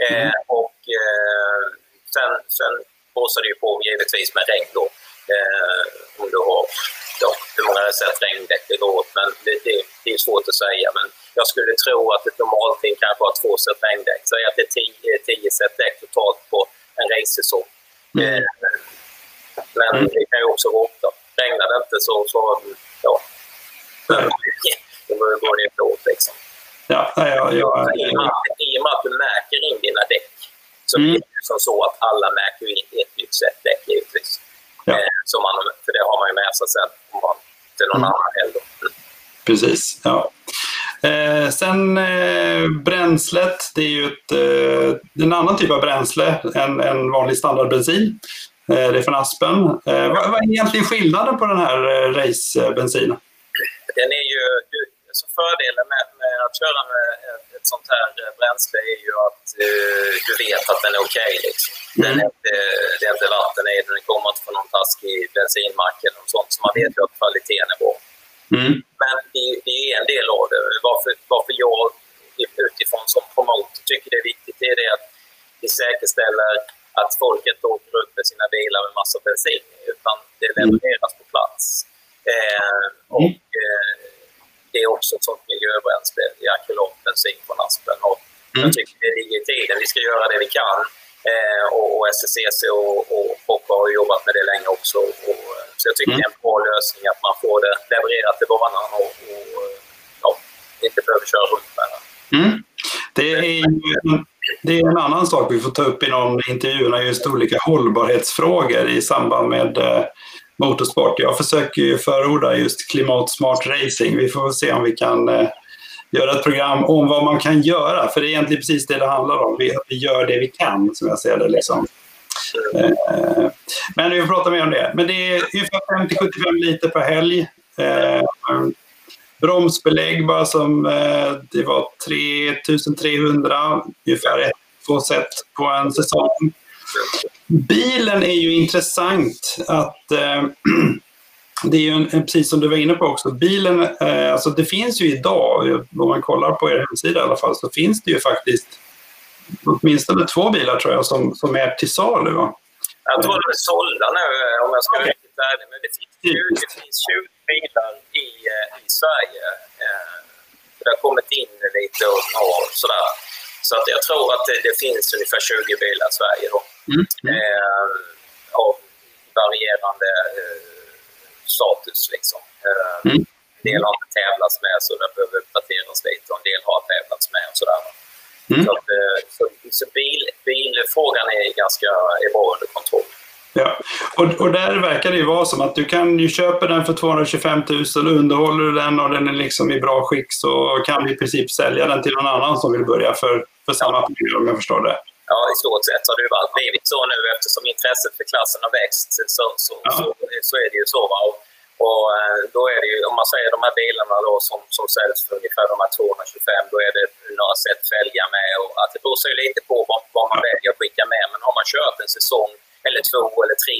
Eh, mm. och eh, sen, sen blåser det ju på givetvis med regn då. Eh, om du har ja, hur många set regndäck det går åt, men det, det, det, är svårt att säga. Men jag skulle tro att ett normalt team kanske har två set regndäck. Säg att det är tio, tio set däck totalt på en racesäsong. Mm. Eh, men mm. det kan ju också vara åtta. Regnar det inte så, så ja, då går det inte åt. Liksom. Ja, ja, ja, ja, I, och med, I och med att du märker in dina däck så mm. blir det som så att alla märker in ett nytt set däck givetvis. Ja. Eh, så man, för det har man ju med sig sen om man, till någon mm. annan helg. Mm. Precis, ja. Eh, sen eh, bränslet, det är ju ett, eh, en annan typ av bränsle än, än vanlig standardbensin. Eh, det är från Aspen. Eh, vad, vad, är egentligen skillnaden på den här eh, racebensinen? Den är ju, alltså fördelen med, med, att köra med ett, sånt här eh, bränsle är ju att uh, du vet att den är okej. Okay, liksom. mm. det är inte vatten i den, den kommer inte från någon taskig bensinmack eller något sånt, så man vet ju att kvaliteten är bra. Mm. Men det, det, är en del av det. Varför, varför jag utifrån som promotor tycker det är viktigt är det att vi säkerställer att folk inte åker runt med sina bilar med massa bensin, utan det levereras på plats. Eh, och, eh, det är också ett sånt miljöbränsle i akrylat bensin från Aspen. Och mm. Jag tycker det ligger i tiden. Vi ska göra det vi kan. Eh, och, och SSCC och, och Hoppa har jobbat med det länge också. Och, så jag tycker mm. det är en bra lösning att man får det levererat till banan och, och ja, inte behöver köra runt med det. Mm. Det är, det är en annan sak vi får ta upp i någon intervju, just olika hållbarhetsfrågor i samband med eh, motorsport. Jag försöker ju förorda just klimatsmart racing. Vi får se om vi kan eh, göra ett program om vad man kan göra. För det är egentligen precis det det handlar om. Vi, vi gör det vi kan, som jag ser det. Liksom. Eh, men vi får prata mer om det. Men det är ungefär 50-75 liter per helg. Eh, bromsbelägg bara som eh, det var 3300 ungefär ett, två set på en säsong. Bilen är ju intressant att eh, [clears throat] det är ju en, precis som du var inne på också, bilen, eh, alltså det finns ju idag, om man kollar på er hemsida i alla fall, så finns det ju faktiskt åtminstone två bilar tror jag som, som är till salu. Va? Jag tror de är sålda nu om jag ska vara riktigt ärlig, men det finns 20, det finns 20 bilar i, eh, i Sverige. Eh, det har kommit in lite och, och sådär. Så att jag tror att det, det finns ungefär 20 bilar i Sverige då. Mm. Eh, av varierande eh, status liksom. Eh, mm. En del har inte tävlats med så den behöver uppdateras lite och en del har tävlats med och sådär. Mm. Så, att, eh, så, så bil, bilfrågan är ganska är bra under kontroll. Ja. Och, och där verkar det ju vara som att du kan ju köpa den för 225 000, underhåller du den och den är liksom i bra skick så kan du i princip sälja den till någon annan som vill börja för, för samma pris om jag förstår det. Ja, i stort sett har det ju blivit så nu eftersom intresset för klassen har växt så, så, ja. så, så, är det ju så. Va? Och, och eh, då är det ju, om man säger de här bilarna då som, som säljs för ungefär de här 225, då är det några set fälgar med. Och att det beror sig lite på vad, vad man väljer att skicka med. Men har man kört en säsong eller två eller tre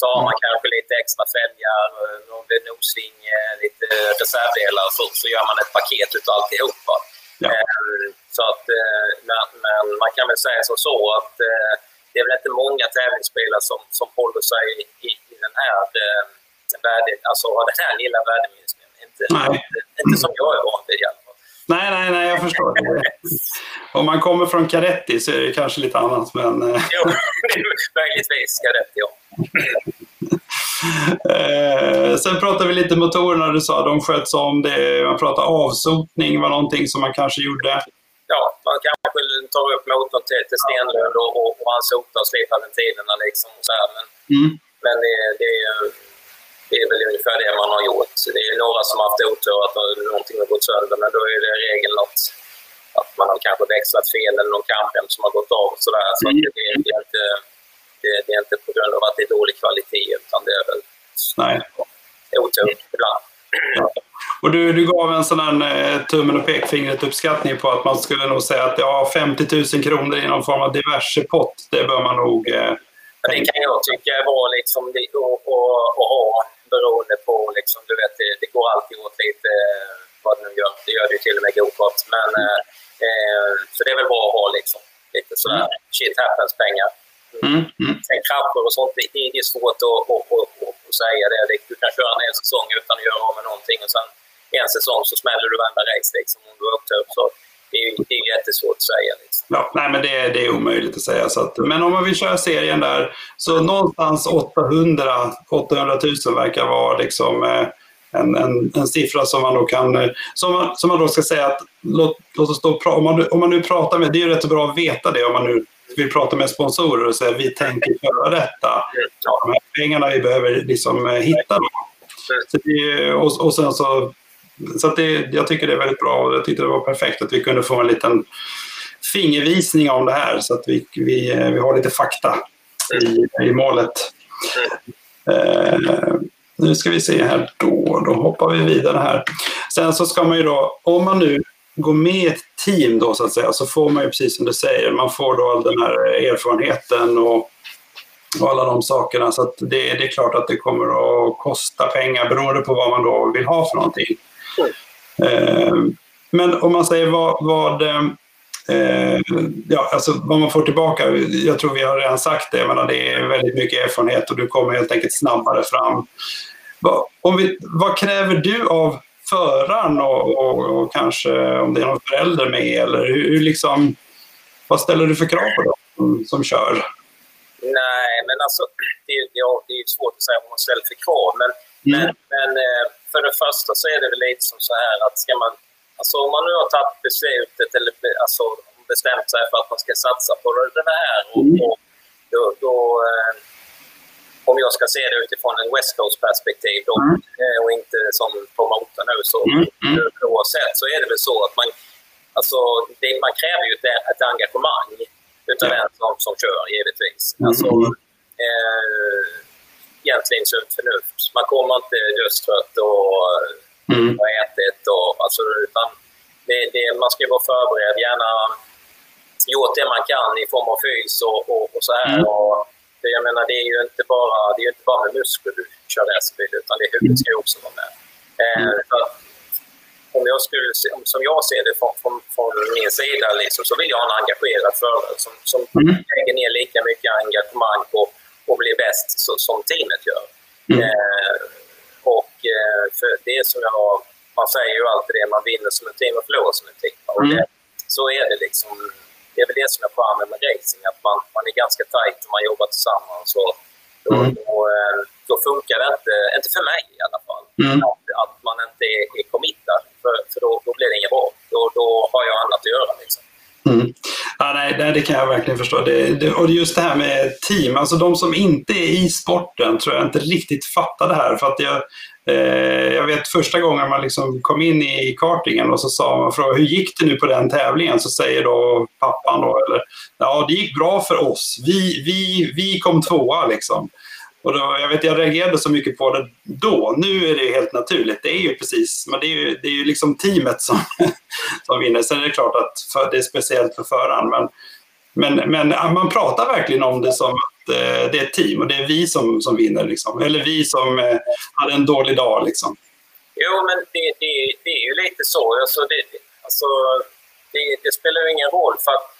så har man kanske lite extra fälgar, någon nosving, lite reservdelar så, så gör man ett paket utav alltihopa. Ja. Eh, så att, eh, men, men, man kan väl säga som så att eh, det är väl inte många tävlingsbilar som, som håller sig i, i den här värde, alltså den här lilla värdeminskningen. Inte, inte, inte som jag är van vid i alla fall. Nej, nej, nej, jag förstår. Om man kommer från Caretti så är det kanske lite annat, men... [laughs] Jo, möjligtvis Caretti, ja. [laughs] Eh, sen pratade vi lite motorerna. Du sa de sköts om. Det, man pratade avsotning var någonting som man kanske gjorde. Ja, man kanske tar upp motorn till, till Stenlund och, och, och han sotar och slipar ventilerna liksom. Så här. Men, mm. men det, det, det, är väl ungefär det man har gjort. Det är några som har haft otur att någonting har gått sönder, men då är det i regel något att man har kanske växlat fel eller någon kamprem som har gått av. Så, där. så mm. det, det, är inte, det, det, är inte på grund av att det är dålig kvalitet, utan det är väl Nej. otur ibland. Ja. Och du, du gav en sån här eh, tummen och pekfingret uppskattning på att man skulle nog säga att ja, 50 000 kronor i någon form av diverse pott, det bör man nog eh, Det kan jag tycka vara liksom att ha beroende på, liksom, du vet, det, det går alltid åt lite eh, vad det nu gör. Det gör det ju till och med gokart. Men, eh, eh, så det är väl bra att ha liksom, lite sådär mm. shit happens-pengar. Mm. Mm. Sen krascher och sånt, det, det är svårt att, att, att, att, säga det. Du kan köra en hel säsong utan att göra av med någonting och sen en säsong så smäller du varenda race liksom, om du har otur. Så det är, det är jättesvårt att säga. Liksom. Ja, nej, men det, det är omöjligt att säga. Så att, men om man vill köra serien där, så någonstans 800, 800 000 verkar vara liksom, eh, en, en, en siffra som man då kan, eh, som man, som man då ska säga att låt, låt oss då, om man, om man nu pratar med, det är ju rätt bra att veta det om man nu vill prata med sponsorer och säga vi tänker göra detta. Ja, de här pengarna vi behöver liksom eh, hitta. Så det, och, och sen så, så att det, jag tycker det är väldigt bra och jag tyckte det var perfekt att vi kunde få en liten fingervisning om det här så att vi, vi, vi har lite fakta i, i målet. Eh, nu ska vi se här då, då hoppar vi vidare här. Sen så ska man ju då, om man nu går med i ett team då så att säga, så får man ju precis som du säger, man får då all den här erfarenheten och, och alla de sakerna. Så det, det, är klart att det kommer att kosta pengar beroende på vad man då vill ha för någonting. Mm. men om man säger vad, vad Eh, ja, alltså vad man får tillbaka, jag tror vi har redan sagt det, men det är väldigt mycket erfarenhet och du kommer helt enkelt snabbare fram. Vad, om vi, vad kräver du av föraren och, och, och, kanske om det är någon förälder med? Eller hur, hur liksom, vad ställer du för krav på dem som, som kör? Nej, men alltså det, ja, det är svårt att säga vad man ställer för krav. Men, mm. men, men eh, för det första så är det väl lite som så här att ska man Alltså om man nu har tagit beslutet eller alltså, bestämt sig för att man ska satsa på det här och, mm. och då, då eh, om jag ska se det utifrån en West Coast-perspektiv mm. Eh, och inte som promotor nu så mm. mm. oavsett så är det väl så att man, alltså, det, man kräver ju ett, ett engagemang utav ja. den som, som kör givetvis. Mm. Alltså, eh, egentligen sunt förnuft. Man kommer inte dödstrött och mm. har ätit. Och, alltså, utan det, det, man ska vara förberedd, gärna gjort det man kan i form av fys och, och, och så här. Mm. Och, det, jag menar, det är ju inte bara, det är inte bara med muskler du kör racerbil, utan det huvudet ska också vara med. Eh, mm. om jag skulle, som jag ser det från, från, från min sida, liksom, så vill jag ha en engagerad förare som, som mm. lägger ner lika mycket engagemang på att bli bäst så, som teamet gör. Mm. Eh, och eh, för det som jag, man säger ju alltid det, man vinner som ett team och förlorar som ett team. Och mm. det, så är det liksom det är väl det som är charmen med racing, att man, man är ganska tajt och man jobbar tillsammans. Och, då, mm. då, eh, då, funkar det inte, inte för mig i alla fall, mm. att, att, man inte är committad. För, för då, då blir det inget bra. Då, då har jag annat att göra. Liksom. Mm. Ja, nej, det kan jag verkligen förstå. Det, det, och just det här med team, alltså de som inte är i sporten tror jag inte riktigt fattar det här. För att jag, eh, jag vet första gången man liksom kom in i kartingen och så sa man frågade, hur gick det nu på den tävlingen? Så säger då pappan då, eller ja det gick bra för oss. Vi, vi, vi kom tvåa liksom. Och då, jag vet, jag reagerade så mycket på det då. Nu är det helt naturligt. Det är ju precis, men det är ju, det är ju liksom teamet som, [laughs] som vinner. Sen är det klart att för, det är speciellt för föraren. Men, men, men man pratar verkligen om det som att eh, det är ett team och det är vi som, som vinner. Liksom. Eller vi som eh, hade en dålig dag. Liksom. Jo, men det, det, det är ju lite så. Alltså, det, alltså, det, det spelar ju ingen roll. för att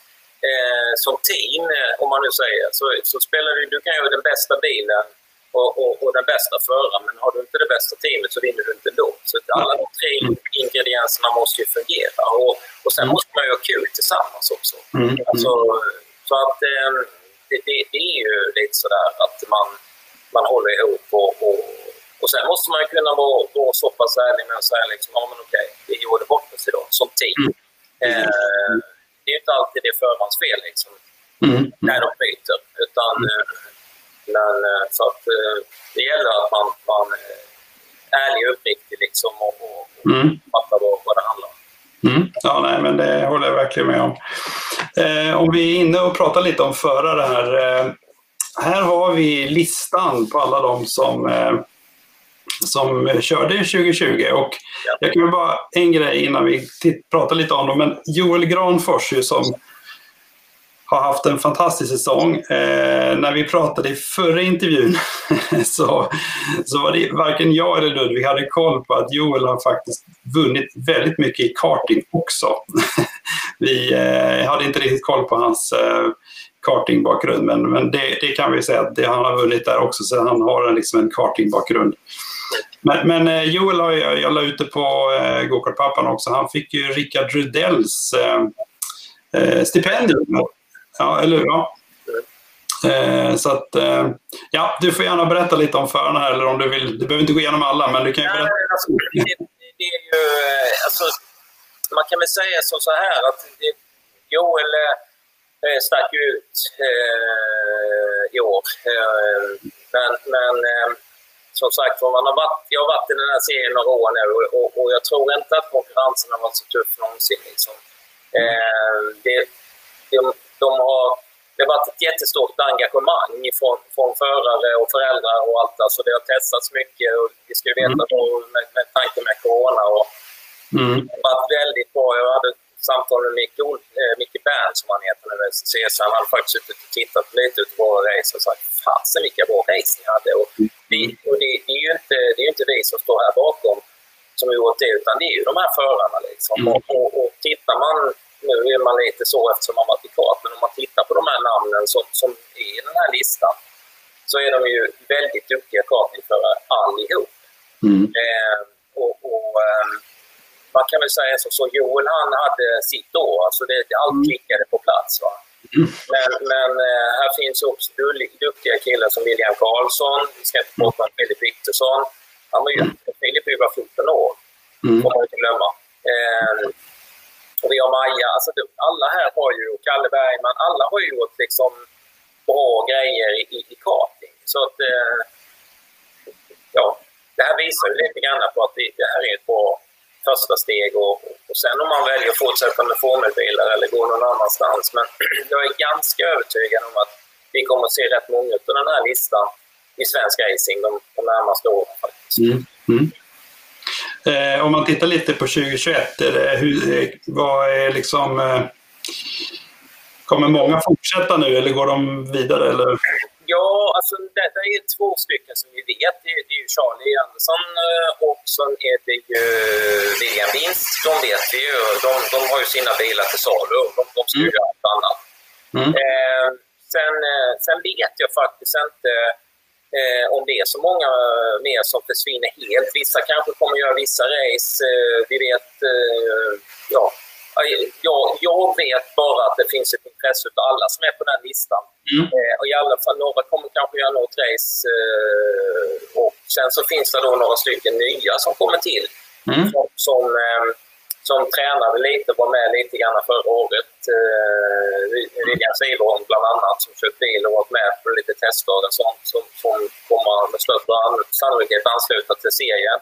eh, som team, eh, om man nu säger, så, så spelar du, du kan ju den bästa bilen och, och, och, den bästa föraren, men har du inte det bästa teamet så vinner du inte då. Så alla de tre mm. ingredienserna måste ju fungera. Och, och sen mm. måste man ju ha kul tillsammans också. Mm. Alltså, så att eh, det, det, det, är ju lite sådär att man, man håller ihop och, och, och sen måste man ju kunna vara, vara så pass ärlig med att säga liksom, ja men okej, vi gjorde bort oss idag som team. Mm. Eh, det är inte alltid det förarens fel liksom, mm. när de byter. Utan, mm. men, eh, så att, eh, det gäller att man, man är ärlig och uppriktig liksom, och, och, mm. fattar vad, vad det handlar om. Mm. Ja, nej, men det håller jag verkligen med om. Eh, om vi är inne och pratar lite om förare här. Eh, här har vi listan på alla de som eh, som körde 2020. Och jag kan bara en grej innan vi pratar lite om dem. Men Joel Granfors ju som har haft en fantastisk säsong. Eh, när vi pratade i förra intervjun [laughs] så, så var det varken jag eller Ludvig hade koll på att Joel har faktiskt vunnit väldigt mycket i karting också. [laughs] vi eh, hade inte riktigt koll på hans eh, kartingbakgrund men, men det, det, kan vi säga att det, han har vunnit där också så han har en, liksom en kartingbakgrund. Men, men eh, Joel har jag, jag la ut det på eh, Gokartpappan också. Han fick ju Rickard Rudells eh, eh, stipendium. Ja, eller ja. Eh, så att, eh, ja, du får gärna berätta lite om förarna här, eller om du vill. Du behöver inte gå igenom alla, men du kan ju berätta. Nej, alltså, det, det, är ju, eh, alltså, man kan väl säga så, så här att det, Joel eh, stack ut eh, i år. Men, men som sagt man har varit, jag har varit i den här serien några år nu och, och, och jag tror inte att konkurrensen har varit så tuff någonsin. Liksom. Eh, det, de, de har, det har varit ett jättestort engagemang från, från förare och föräldrar och allt. Alltså det har testats mycket och vi ska ju veta mm. då med, med tanke med corona. Och, mm. Det har varit väldigt bra. Jag hade samtal med Micke, äh, Micke Bern som han heter nu, CC. Han hade faktiskt suttit och tittat lite ut på våra race och sagt fasen vilka bra race ni hade. Och vi, och det, det, är ju inte, det är inte vi som står här bakom som har gjort det, utan det är ju de här förarna. Liksom. Mm. Och, och, och tittar man, nu är man lite så eftersom man varit i kart, men om man tittar på de här namnen som, som är i den här listan så är de ju väldigt duktiga kartingförare allihop. Mm. Eh, och, och eh, man kan väl säga så, så Joel han hade sitt år, alltså det, allt mm. klickade på plats. Va? Men, men eh, här finns också duktiga killar som William Karlsson, vi ska inte prata om Filip Wittesson. Han var ju, Filip var 14 år, mm. får man inte glömma. Eh, och vi har Maja, alltså alla här har ju, Kalle Bergman, alla har ju gjort liksom bra grejer i, i karting. Så att, eh, ja, det här visar ju lite grann på att det, det här är ett första steg och, och sen om man väljer att fortsätta med formelbilar eller gå någon annanstans. Men [clears throat] jag är ganska övertygad om att vi kommer att se rätt många av den här listan i svensk racing de, de närmaste åren. Faktiskt. Mm. Mm. Eh, om man tittar lite på 2021, är det, hur, eh, vad är liksom... Eh, kommer många fortsätta nu eller går de vidare? Eller? Ja, alltså det, det är två stycken som vi vet. Det, det är ju Charlie Andersson eh, och sen är det ju William Winst. De vet vi ju. De, de har ju sina bilar till salu. Ska ju mm. göra allt annat. Mm. Eh, sen, eh, sen vet jag faktiskt inte eh, om det är så många mer som försvinner helt. Vissa kanske kommer göra vissa race. Eh, vi vet, eh, ja, jag, jag vet bara att det finns ett intresse av alla som är på den listan. Mm. Eh, och i alla fall några kommer kanske göra något race. Och sen så finns det då några stycken nya som kommer till. Mm. Som, som, som tränade lite, var med lite grann förra året. Eh, William Siverholm bland annat som kört bil och varit med på lite testdagar och sånt. Som, som kommer med största sannolikhet ansluta till serien.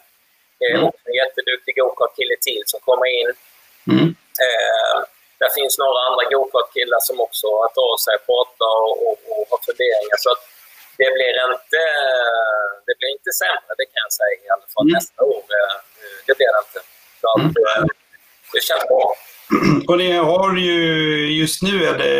Eh, Mm. en jätteduktig go-kart-kille till som kommer in. Mm. Eh, där finns några andra go-kart-killar som också har hört av sig, pratar och, och, och har funderingar. Så att det blir inte, det blir inte sämre, det kan jag säga i alla fall Mm. nästa år. Eh, det blir det inte. Så att, eh, det känns bra. [clears throat] Och ni har ju, just nu är det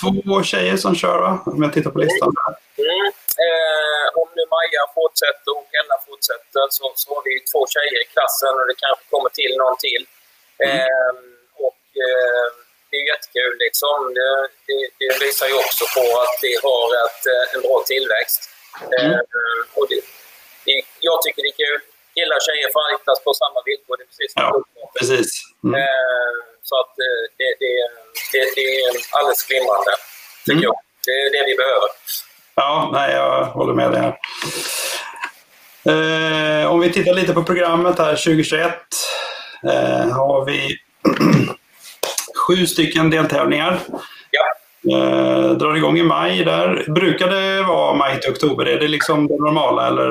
två tjejer som kör va? Om jag tittar på listan. Mm. Eh, om nu Maja fortsätter och Ella fortsätter så, så har vi två tjejer i klassen och det kanske kommer till någon till. Eh, och eh, det är jättekul liksom. Det, det, det visar ju också på att vi har ett, eh, en bra tillväxt. Eh, och det, jag tycker det är kul. Killar och tjejer fightas på samma villkor. Det är precis som Ja. Precis. Mm. Eh, så att eh, det, det, det, det är alldeles glimrande, tycker Mm. jag. Det är det vi behöver. Ja, nej, jag håller med dig. Eh, om vi tittar lite på programmet här 2021 eh, har vi [clears throat] sju stycken deltävlingar. Ja. Eh, drar igång i maj där. Brukar det vara maj till oktober? Är det liksom det normala eller?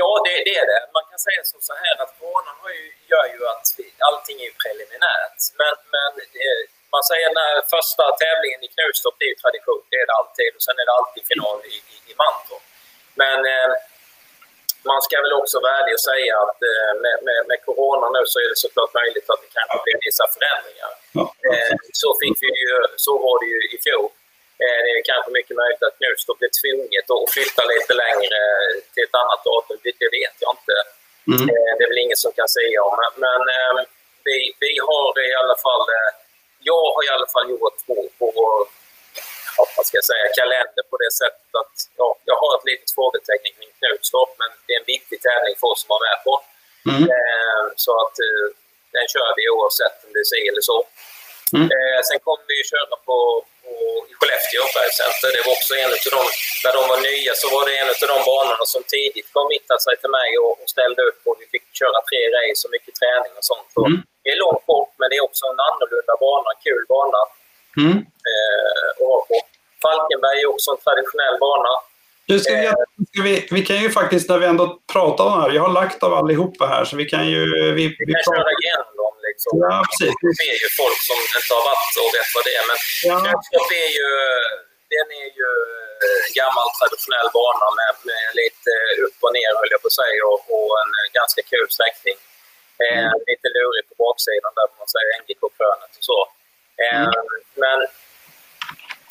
Ja, det, det är det. Man kan säga som så här att coronan har ju, gör ju att vi, allting är preliminärt. Men, men eh, man säger när första tävlingen i Knutstorp, det är ju tradition. Det är det alltid. Och sen är det alltid final i, i, i Mantorp. Men eh, man ska väl också vara ärlig och säga att eh, med, med, med corona nu så är det såklart möjligt att det kanske blir vissa förändringar. Ja. Eh, så, fick vi ju, så var det ju i fjol. Eh, det är kanske mycket möjligt att Knutstorp blir tvunget att flytta lite längre till ett annat datum. Det, vet jag inte. Mm. Det är väl ingen som kan säga om. Men, men eh, vi, vi har i alla fall... Jag har i alla fall gjort på, på vad ska jag säga, kalender på det sättet att ja, jag har ett litet frågetecken kring Knutstorp, men det är en viktig tävling för oss som var med på. Mm. Eh, så att eh, den kör vi oavsett om det är si eller så. Mm. Eh, sen kommer vi köra på, på i Skellefteå Bergcenter. Det var också en av de, när de var nya så var det en av de banorna som tidigt committade sig till mig och, och ställde upp och vi fick köra tre race och mycket träning och sånt. Mm. Det är långt bort men det är också en annorlunda bana, en kul bana Mm. eh, att vara på. Falkenberg är också en traditionell bana. Du, ska vi, ska vi, vi kan ju faktiskt, när vi ändå pratar om det här, vi har lagt av allihopa här, så vi kan ju... Vi, Vi vi kan pratar, köra igenom. Liksom. Ja, precis. Det ser ju folk som inte har varit och vet vad det är. Men Ja. Är ju, den är ju eh, gammal traditionell bana med, med lite upp och ner höll jag på att säga och, och en eh, ganska kul sträckning. Eh, lite lurig på baksidan där man säger NGK-krönet och så. Eh, Men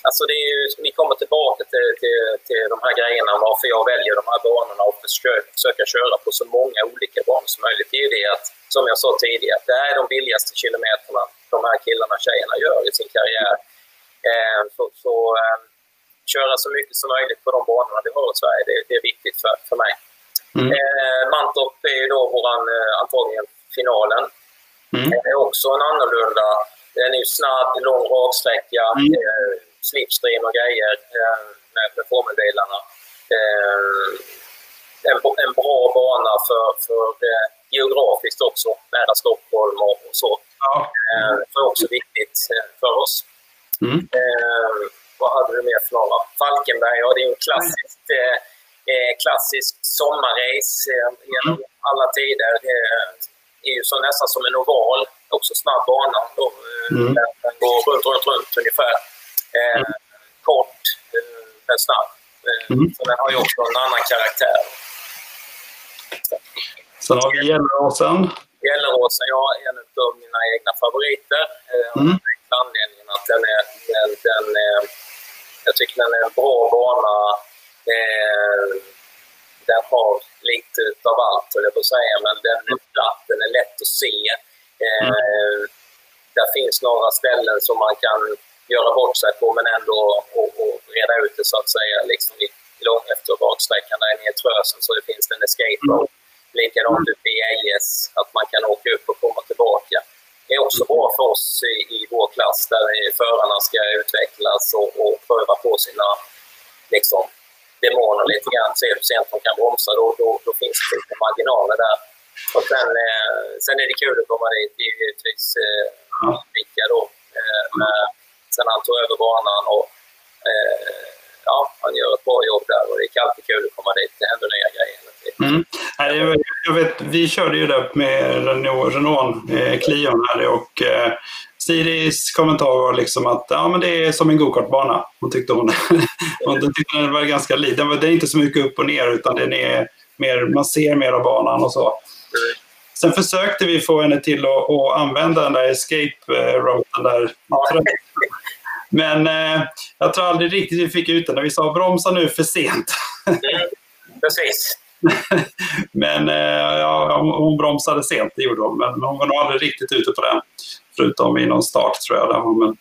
Alltså det är ju, vi kommer tillbaka till, till, till de här grejerna varför jag väljer de här banorna och försöker, försöker köra på så många olika banor som möjligt. Det är ju det att, som jag sa tidigare, det här är de billigaste kilometerna de här killarna och tjejerna gör i sin karriär. Eh, så så eh, köra så mycket som möjligt på de banorna vi har i Sverige, det, det är viktigt för, för mig. Mm. Eh, Mantorp är ju då våran, eh, antagligen finalen. Mm. Det är också en annorlunda. Den är ju snabb, lång raksträcka, Mm. eh, slipstream och grejer eh, med, med formelbilarna. Eh, en, en bra bana för, för eh, geografiskt också, nära Stockholm och, och så. Ja. Eh, för också viktigt eh, för oss. Mm. Eh, vad hade du mer för några? Falkenberg, ja det är en klassisk, eh, eh, klassisk sommarrace eh, genom alla tider. Eh, är ju så nästan som en oval, också snabb bana. Då, eh, Mm. den, går runt, runt, runt ungefär. Eh, Kort, eh, men snabb. Eh, Mm. Så den har ju också en annan karaktär. Sen har vi Gelleråsen. Gelleråsen, ja, en av mina egna favoriter. Eh, Mm. anledningen att den är, den, den är, jag tycker den är en bra bana. Eh, den har lite av allt, höll jag på att säga, men den är platt, den är lätt att se. Eh, Där finns några ställen som man kan göra bort sig på, men ändå och, och reda ut det så att säga, liksom i lång efter baksträckan där nere i Trösen så det finns det en escape road. Likadant uppe i AS, att man kan åka upp och komma tillbaka. Det är också bra bra för oss i, i vår klass där förarna ska utvecklas och, och pröva på sina liksom, demoner lite grann. Se hur sent de kan bromsa. Då, då, då finns det lite marginaler där. Och sen, eh, sen är det kul att komma dit. Det är givetvis eh, Micka då. Eh, med, sen han tog över banan och eh, ja, han gör ett bra jobb där och det är alltid kul att komma dit. Det händer nya grejer mm. jag vet, Vi körde ju där med Renault, Renault eh, Clion här och eh, Siris kommentar var liksom att ja, men det är som en gokartbana. Hon tyckte hon. [laughs] hon tyckte den var ganska liten. Det är inte så mycket upp och ner utan den är mer, man ser mer av banan och så. Sen försökte vi få henne till att, att använda den där escape-routen där. Men eh, jag tror aldrig riktigt vi fick ut den. Vi sa bromsa nu för sent. Mm, precis. [laughs] men eh, ja, hon bromsade sent, det gjorde hon. Men hon var nog aldrig riktigt ute på den. Förutom i någon start tror jag. Men,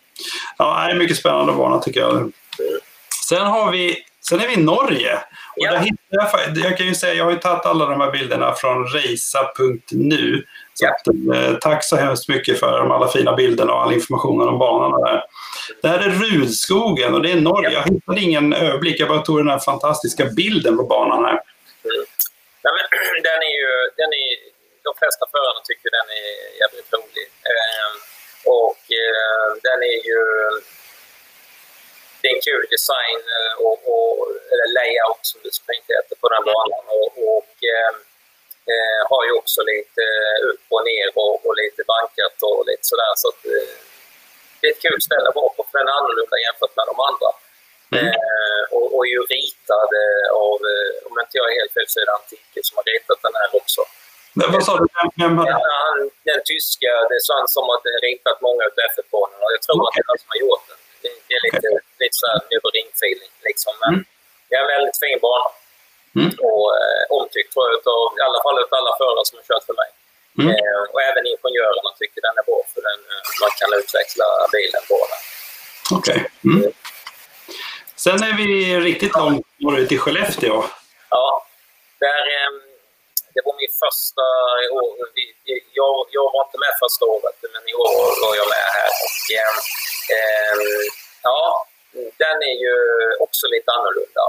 ja, det är mycket spännande bana tycker jag. Sen, har vi, sen är vi i Norge. Och ja. jag, jag, kan ju säga, jag har ju tagit alla de här bilderna från reisa.nu. Ja. Eh, tack så hemskt mycket för de alla fina bilderna och all informationen om banan. Där. Det här är Rudskogen och det är Norge. Ja. Jag hittade ingen överblick, jag bara tog den här fantastiska bilden på banan här. Mm. Ja, men, [clears throat] den är ju, den är, de flesta förarna tycker den är jävligt rolig. Eh, och eh, den är ju det är en kul design eh, och, och eller layout som det fint heter på den banan. Och, och eh, eh, har ju också lite upp och ner och, och lite bankat och lite sådär. Så att, eh, det är ett kul ställe att vara på för den är annorlunda jämfört med de andra. Mm. Eh, och, och är ju ritad av, om inte jag är helt fel så är det Antike som har ritat den här också. Men vad sa du? Vem hade... Den, den tyska, det känns som att det är ritat många av F1-banorna. Jag tror okay. att det är han som har gjort den. Det, det är lite, okay. Lite så här ring-feeling liksom. Men mm. det är en väldigt fin bana. Mm. Och eh, omtyckt tror jag, utav, i alla fall av alla förare som har kört för mig. Mm. Eh, och även ingenjörerna tycker den är bra för den, eh, man kan utveckla bilen på den. Okej. Okay. Mm. Sen är vi riktigt långt norrut i Skellefteå. Ja, där, eh, det var min första år. Jag, jag var inte med första året, men i år var jag med här. Och, eh, ja, den är ju också lite annorlunda.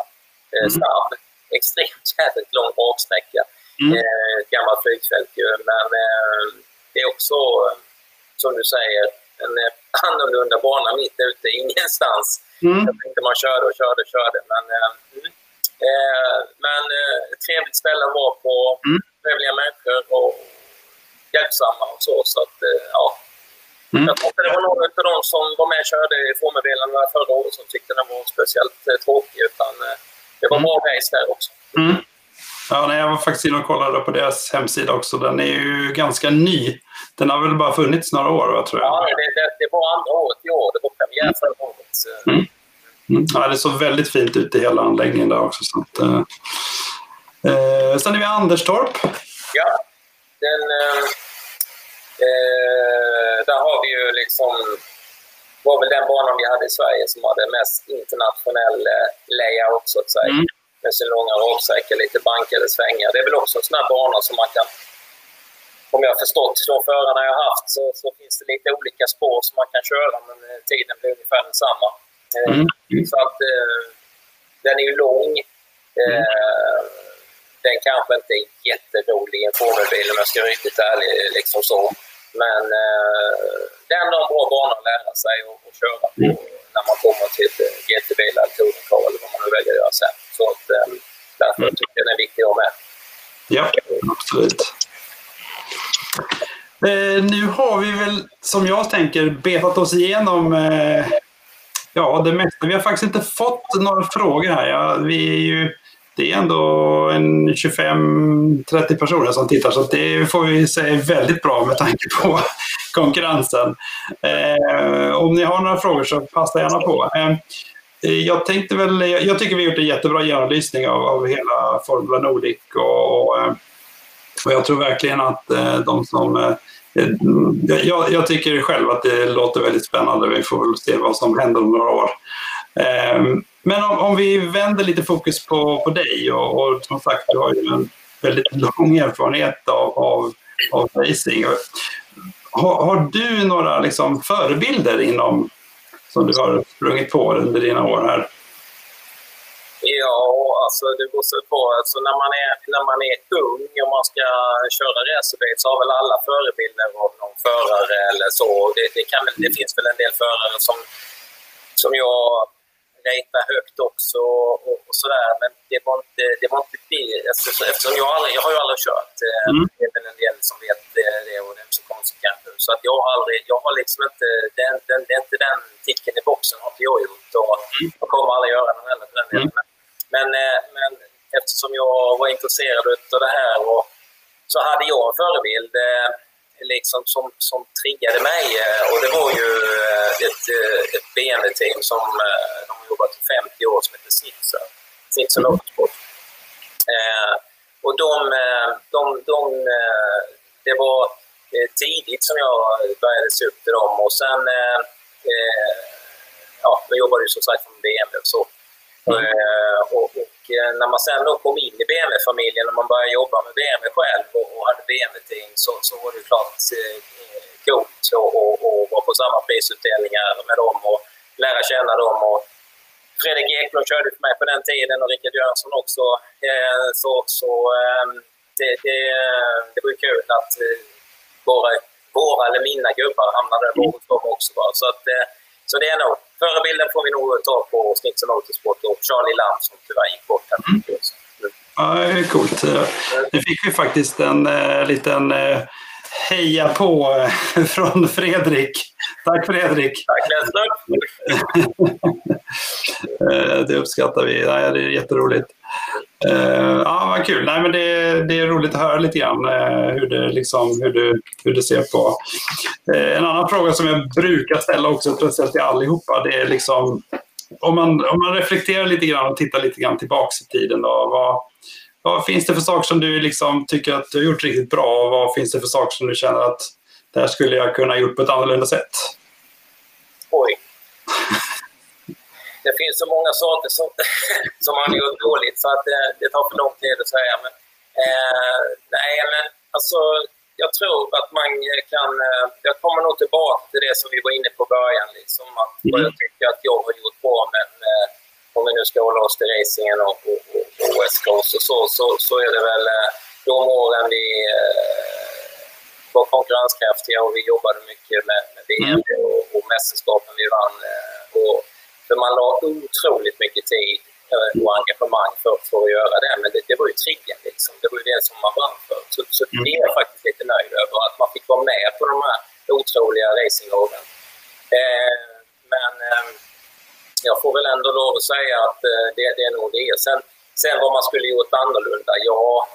Mm. Snabb extremt jävligt lång raksträcka. Mm. Eh, gammalt flygfält ju, men eh, det är också, som du säger, en eh, annorlunda bana mitt ute ingenstans. Mm. Jag tänkte man körde och körde och körde, men, eh, mm. eh, men eh, ett trevligt ställe att vara på. Mm. Trevliga människor och hjälpsamma och så. så att, eh, ja. Mm. Jag tror det var någon av de som var med och körde i formelbilen förra året som tyckte den var speciellt tråkig. Utan, det var mm. bra race där också. Mm. Ja, nej, jag var faktiskt inne och kollade på deras hemsida också. Den är ju ganska ny. Den har väl bara funnits några år, va, tror jag. Ja, det, det, det var andra året i år. Det var premiär mm. förra året. Mm. Mm. Ja, det såg väldigt fint ut i hela anläggningen där också. Så att, eh, eh, sen är vi Anderstorp. Ja, den, eh, eh där har vi ju liksom var väl den banan vi hade i Sverige som hade mest internationell eh, layout så att säga. Mm. Med sin långa raksträcka, lite bankade svängar. Det är väl också en sån här bana som man kan, om jag har förstått de förarna jag har haft, så, så finns det lite olika spår som man kan köra men eh, tiden blir ungefär densamma. Eh, mm. Så att den är ju lång. Mm. Den kanske inte är jätterolig en formelbil om jag ska vara riktigt ärlig. Liksom så. Men eh, det är ändå en bra bana att lära sig och, och köra på mm. när man kommer till ett GT-bil eller touringcar eller vad man nu väljer att göra sen. Så att, eh, därför mm. tycker jag den är viktig att ha med. Ja, absolut. Eh, nu har vi väl, som jag tänker, betat oss igenom eh, ja, det mesta. Vi har faktiskt inte fått några frågor här. Ja, vi är ju det är ändå en 25-30 personer som tittar så det får vi säga är väldigt bra med tanke på [laughs] konkurrensen. Eh, om ni har några frågor så passa gärna på. Eh, eh jag, tänkte väl, jag tycker vi har gjort en jättebra genomlysning av, av hela Formula Nordic och, och, eh, och jag tror verkligen att eh, de som eh, eh, jag, jag, tycker själv att det låter väldigt spännande. Vi får väl se vad som händer om några år. Men om, om, vi vänder lite fokus på, på dig och, och som sagt, du har ju en väldigt lång erfarenhet av, av, av racing. har, har, du några liksom, förebilder inom, som du har sprungit på under dina år här? Ja, alltså det beror så på. Alltså, när, man är, när man är ung och man ska köra racerbil så har väl alla förebilder av någon förare eller så. Det, det, kan, det finns väl en del förare som, som jag ratea högt också och, och sådär. Men det var inte det. Var inte det. Alltså, eftersom jag, aldrig, jag har ju aldrig kört. Eh, mm. Det är väl en del som vet det och det är så konstigt kanske. Så att jag har aldrig, jag har liksom inte, den, den, det är inte den ticken i boxen har inte jag gjort och mm. jag kommer aldrig göra den heller för den delen. Mm. Men, eh, men eftersom jag var intresserad av det här och så hade jag en förebild eh, liksom som, som triggade mig. Eh, och det var ju eh, ett, eh, ett BMW-team som de har jobbat i 50 år som heter. Snitzer mm. Motorsport. Eh, och de, de, de, det var tidigt som jag började se upp till dem och sen eh, ja, jag jobbade ju som sagt med BMW och så. Mm. Eh, och, och, när man sen då kom in i BMW-familjen och man började jobba med BMW själv och, och hade BMW-team så, så var det klart eh, coolt att vara på samma prisutdelningar med dem och lära känna dem. Och Fredrik Ekblom körde för mig på den tiden och Rickard Jönsson också. Eh, så så eh, det, det, det var ju kul att eh, våra, våra eller mina gubbar hamnade där hos dem också. Så, att, eh, så det är nog förebilden får vi nog ta på Snitzer Motorsport och Charlie Lam som tyvärr gick bort här. Mm. Ja, det är coolt. Nu fick vi faktiskt en eh, liten eh, heja på eh, [laughs] från Fredrik. Tack Fredrik! Tack Lester! [laughs] Eh, det uppskattar vi. Det är jätteroligt. Uh, ja, vad kul. Nej, men det, det, är roligt att höra lite grann hur, det, liksom, hur, du, hur du ser på... En annan fråga som jag brukar ställa också, speciellt till allihopa, det är liksom om man, om man reflekterar lite grann och tittar lite grann tillbaks i tiden. Då, vad, vad finns det för saker som du liksom tycker att du har gjort riktigt bra och vad finns det för saker som du känner att det här skulle jag kunna gjort på ett annorlunda sätt? Oj det finns så många saker som, [laughs] som man gjort dåligt så att det, det tar för lång tid att säga. Men, eh, nej, men alltså, jag tror att man kan... Eh, jag kommer nog tillbaka till det som vi var inne på i början. Liksom, att mm. Vad jag tycker att jag har gjort bra med, med om vi nu ska hålla oss till racingen och, och, och West Coast och så, så, så är det väl eh, de åren vi eh, var konkurrenskraftiga och vi jobbade mycket med, med VM mm. och, och mästerskapen vi vann. Eh, och, för man la otroligt mycket tid och engagemang för, för att göra det. Men det, det var ju triggen liksom. Det var ju det som man brann för. Så, så mm. det är jag faktiskt lite nöjd över. Att man fick vara med på de här otroliga racingåren. Eh, men eh, jag får väl ändå lov att säga att eh, det, det är nog det. Sen, sen vad man skulle gjort annorlunda, ja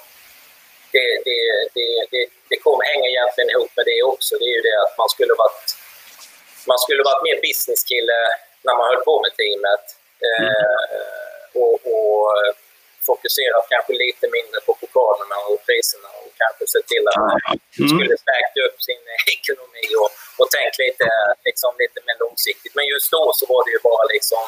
det, det, det, det, det kommer hänga egentligen ihop med det också. Det är ju det att man skulle varit man skulle varit mer businesskille när man höll på med teamet. Mm. och, och fokuserat kanske lite mindre på pokalerna och priserna och kanske sett till att man mm. skulle stärkt upp sin [laughs] ekonomi och, och tänkt lite, liksom, lite mer långsiktigt. Men just då så var det ju bara liksom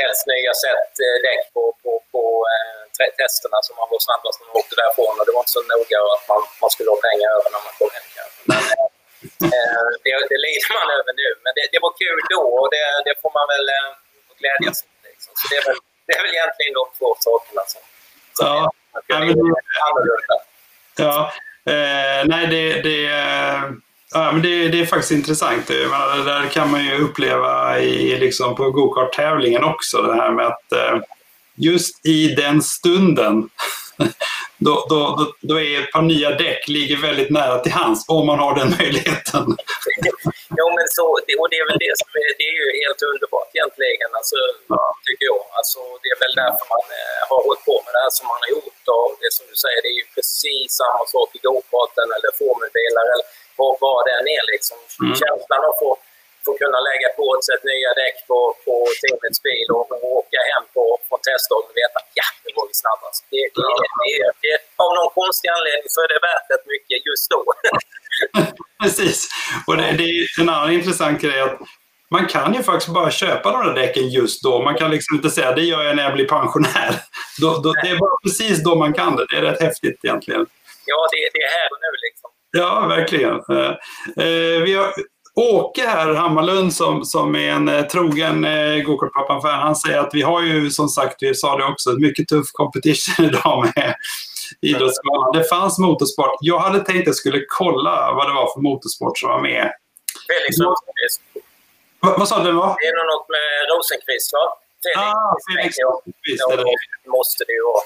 helst nya sätt eh, däck på, på, på eh, testerna som man var snabbast när man åkte därifrån och det var inte så noga att man, man skulle ha pengar över när man kom hem. Men, eh, Eh, det, det lider man över nu, men det, det var kul då och det, det får man väl eh, glädjas åt. Liksom. Så det är, väl, det är väl egentligen de två sakerna som, som ja. är, är annorlunda. Ja, eh, nej det, det, ja, men det, det är faktiskt intressant. Menar, det där kan man ju uppleva i, liksom på gokart-tävlingen också. Det här med att eh, just i den stunden [laughs] då, då, då, är ett par nya däck ligger väldigt nära till hands om man har den [laughs] möjligheten. [laughs] jo, men så, och det är väl det som är, det är ju helt underbart egentligen, alltså, ja. tycker jag. Alltså, det är väl därför man eh, har hållit på med det här som man har gjort. Och det som du säger, det är ju precis samma sak i gokarten eller formelbilar eller vad det än är. Liksom. Mm. Känslan av att få få kunna lägga på ett sätt nya däck på, på teamets bil och, och åka hem på, från testdagen och veta att ja, nu var vi snabbast. Det, det, det, det, av någon konstig anledning så är det värt rätt mycket just då. [laughs] Precis. Och det, det är en annan intressant grej att man kan ju faktiskt bara köpa de där däcken just då. Man kan liksom inte säga det gör jag när jag blir pensionär. Då, då, det är bara precis då man kan det. Det är rätt häftigt egentligen. Ja, det, det är här och nu liksom. Ja, verkligen. Vi har Åke här, Hammarlund, som, som är en eh, trogen eh, gokartpappan-fan, han säger att vi har ju som sagt, vi sa det också, mycket tuff competition [laughs] idag med Idrottsgalan. Det fanns motorsport. Jag hade tänkt att jag skulle kolla vad det var för motorsport som var med. Felix Rosenqvist. Va, vad sa du? Va? Det är något med Rosenqvist, va? Felix, ah, Felix Rosenqvist. Det måste det ju vara.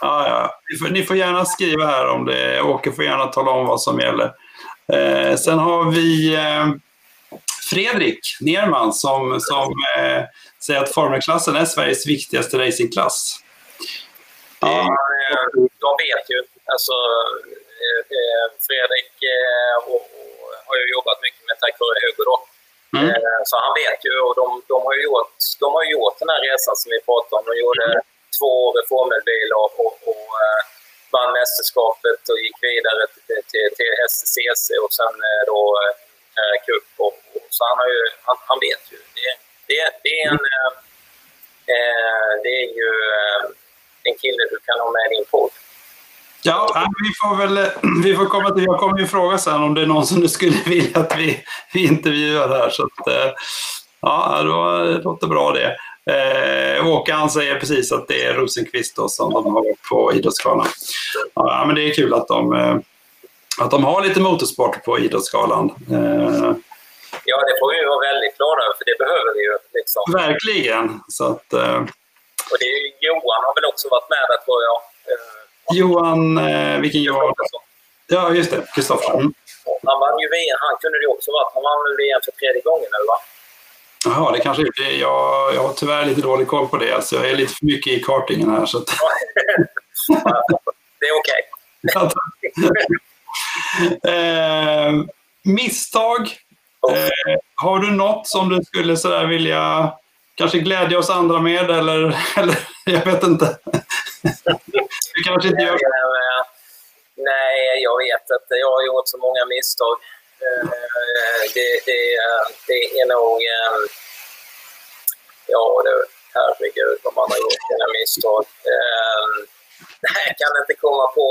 Ah, ja. Ni får, ni får gärna skriva här om det. Åke får gärna tala om vad som gäller. Eh, sen har vi eh, Fredrik Nerman som, som eh, säger att formelklassen är Sveriges viktigaste racingklass. Ja, eh, de vet ju. Alltså, eh, eh, Fredrik och, och, har ju jobbat mycket med Tack vare Hugo då. Mm. Så han vet ju och de, de, har gjort, de har gjort den här resan som vi pratade om. De gjorde mm två år i formelbil och, och, och eh, vann mästerskapet och gick vidare till, till, till SCC och sen eh, då eh, Cup. Och, och, så han, har ju, han, han vet ju. Det, det, det, är en, eh, eh det är ju eh, en kille du kan ha med i din podd. Ja, vi får väl eh, [clears throat] vi får komma till, jag kommer ju fråga sen om det är någon som du skulle [laughs] vilja att vi, vi intervjuar här. Så att, ja, då låter bra det. Eh, Åke han säger precis att det är Rosenqvist då, som de har på Idrottsgalan. Ja, men det är kul att de, eh, att de har lite motorsport på Idrottsgalan. Eh, ja, det får vi vara väldigt glada över, för det behöver vi ju. Liksom. Verkligen. Så att, eh, Och det är, Johan har väl också varit med där, tror jag. Eh, Johan, eh, vilken Johan? Ja, just det. Kristoffer. Mm. Han vann ju VM, han kunde det också varit. Han vann väl VM för tredje gången nu, va? Jaha, det kanske är jag, jag har tyvärr lite dålig koll på det. Alltså, jag är lite för mycket i kartingen här. Så att... [laughs] det är okej. [laughs] Eh, misstag. Eh, har du något som du skulle sådär vilja kanske glädja oss andra med? Eller, [laughs] eller jag vet inte. du kanske inte gör Nej, jag vet att jag har gjort så många misstag. Eh, det, det, det är nog... Ehm, ja, det, herregud vad man har gjort sina misstag. Ehm, [laughs] jag kan inte komma på,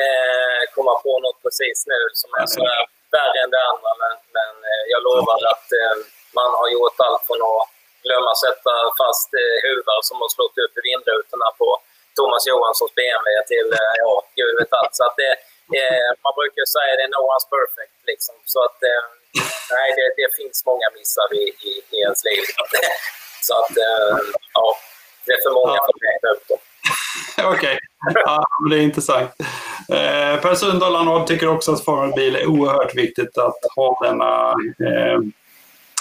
eh, komma på något precis nu som är så värre än det andra, men, men eh, jag lovar att ehm, man har gjort allt från att glömma sätta fast huvar som har slått upp i vindrutorna på Thomas Johanssons BMW till, ja, gud vet allt. Så att det, Eh, man brukar säga det, no one's perfect. Liksom. Så att, eh, nej, det, det, finns många missar i, i, i ens liv. [laughs] Så att, eh, ja, det är för många för att räkna upp dem. Okej, okay. ja, det är intressant. Eh, per Sundahl Arnold tycker också att formelbil är oerhört viktigt att ha denna, eh,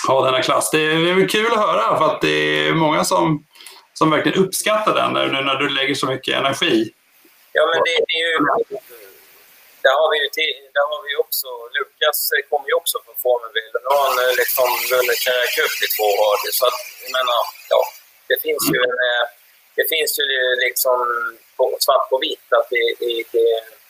ha denna klass. Det är, det är kul att höra för att det är många som, som verkligen uppskattar den nu när du lägger så mycket energi. Ja, men det, det är ju där har vi ju där har vi också, Lukas kommer ju också från Formelbil och nu har han eh, liksom vunnit cup i två rader. Så att, jag menar, ja, det finns ju en, eh, det finns ju liksom svart på vitt att det, det, det,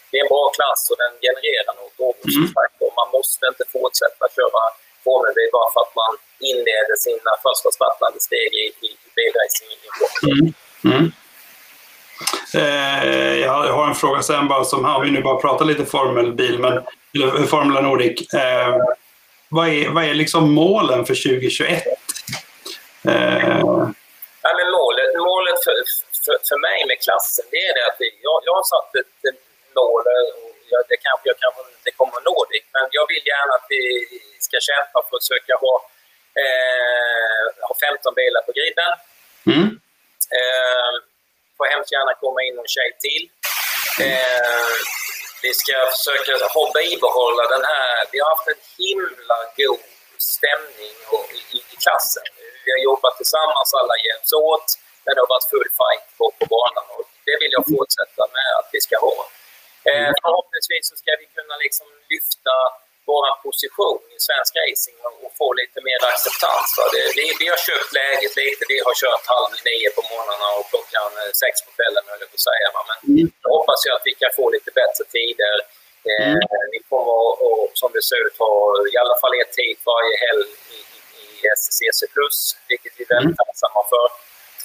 det är en bra klass och den genererar något. Och, mm. och man måste inte fortsätta köra Formelbil bara för att man inleder sina första startande steg i, i, i bilracing i mm. mm. Eh, jag har en fråga sen bara som har vi nu bara pratat lite formelbil, men eller Formula Nordic. Eh, vad är, vad är liksom målen för 2021? Eh... Ja, men målet målet för, för, för mig med klassen, det är det att jag, jag har satt ett mål, och det kanske jag kanske inte kommer att nå dit, men jag vill gärna att vi ska kämpa för att försöka ha, eh, ha 15 bilar på griden. Mm. Eh, får hemskt gärna komma in en tjej till. Eh, vi ska försöka ha, bibehålla den här... Vi har haft en himla god stämning och, i, i, klassen. Vi har jobbat tillsammans, alla hjälps åt, men det har varit full fight på, på banan och det vill jag fortsätta med att vi ska ha. Eh, förhoppningsvis så ska vi kunna liksom lyfta vår position i svensk racing och få lite mer acceptans. Det, vi, vi har köpt läget lite. Vi har kört halv nio på morgnarna och klockan eh, sex på kvällen, höll jag på att säga. Men mm. jag hoppas ju att vi kan få lite bättre tider. Eh, mm. Vi kommer att, som det ser ut, ha i alla fall ett tid varje helg i, i, i SCC+, vilket vi är väldigt mm. tacksamma för.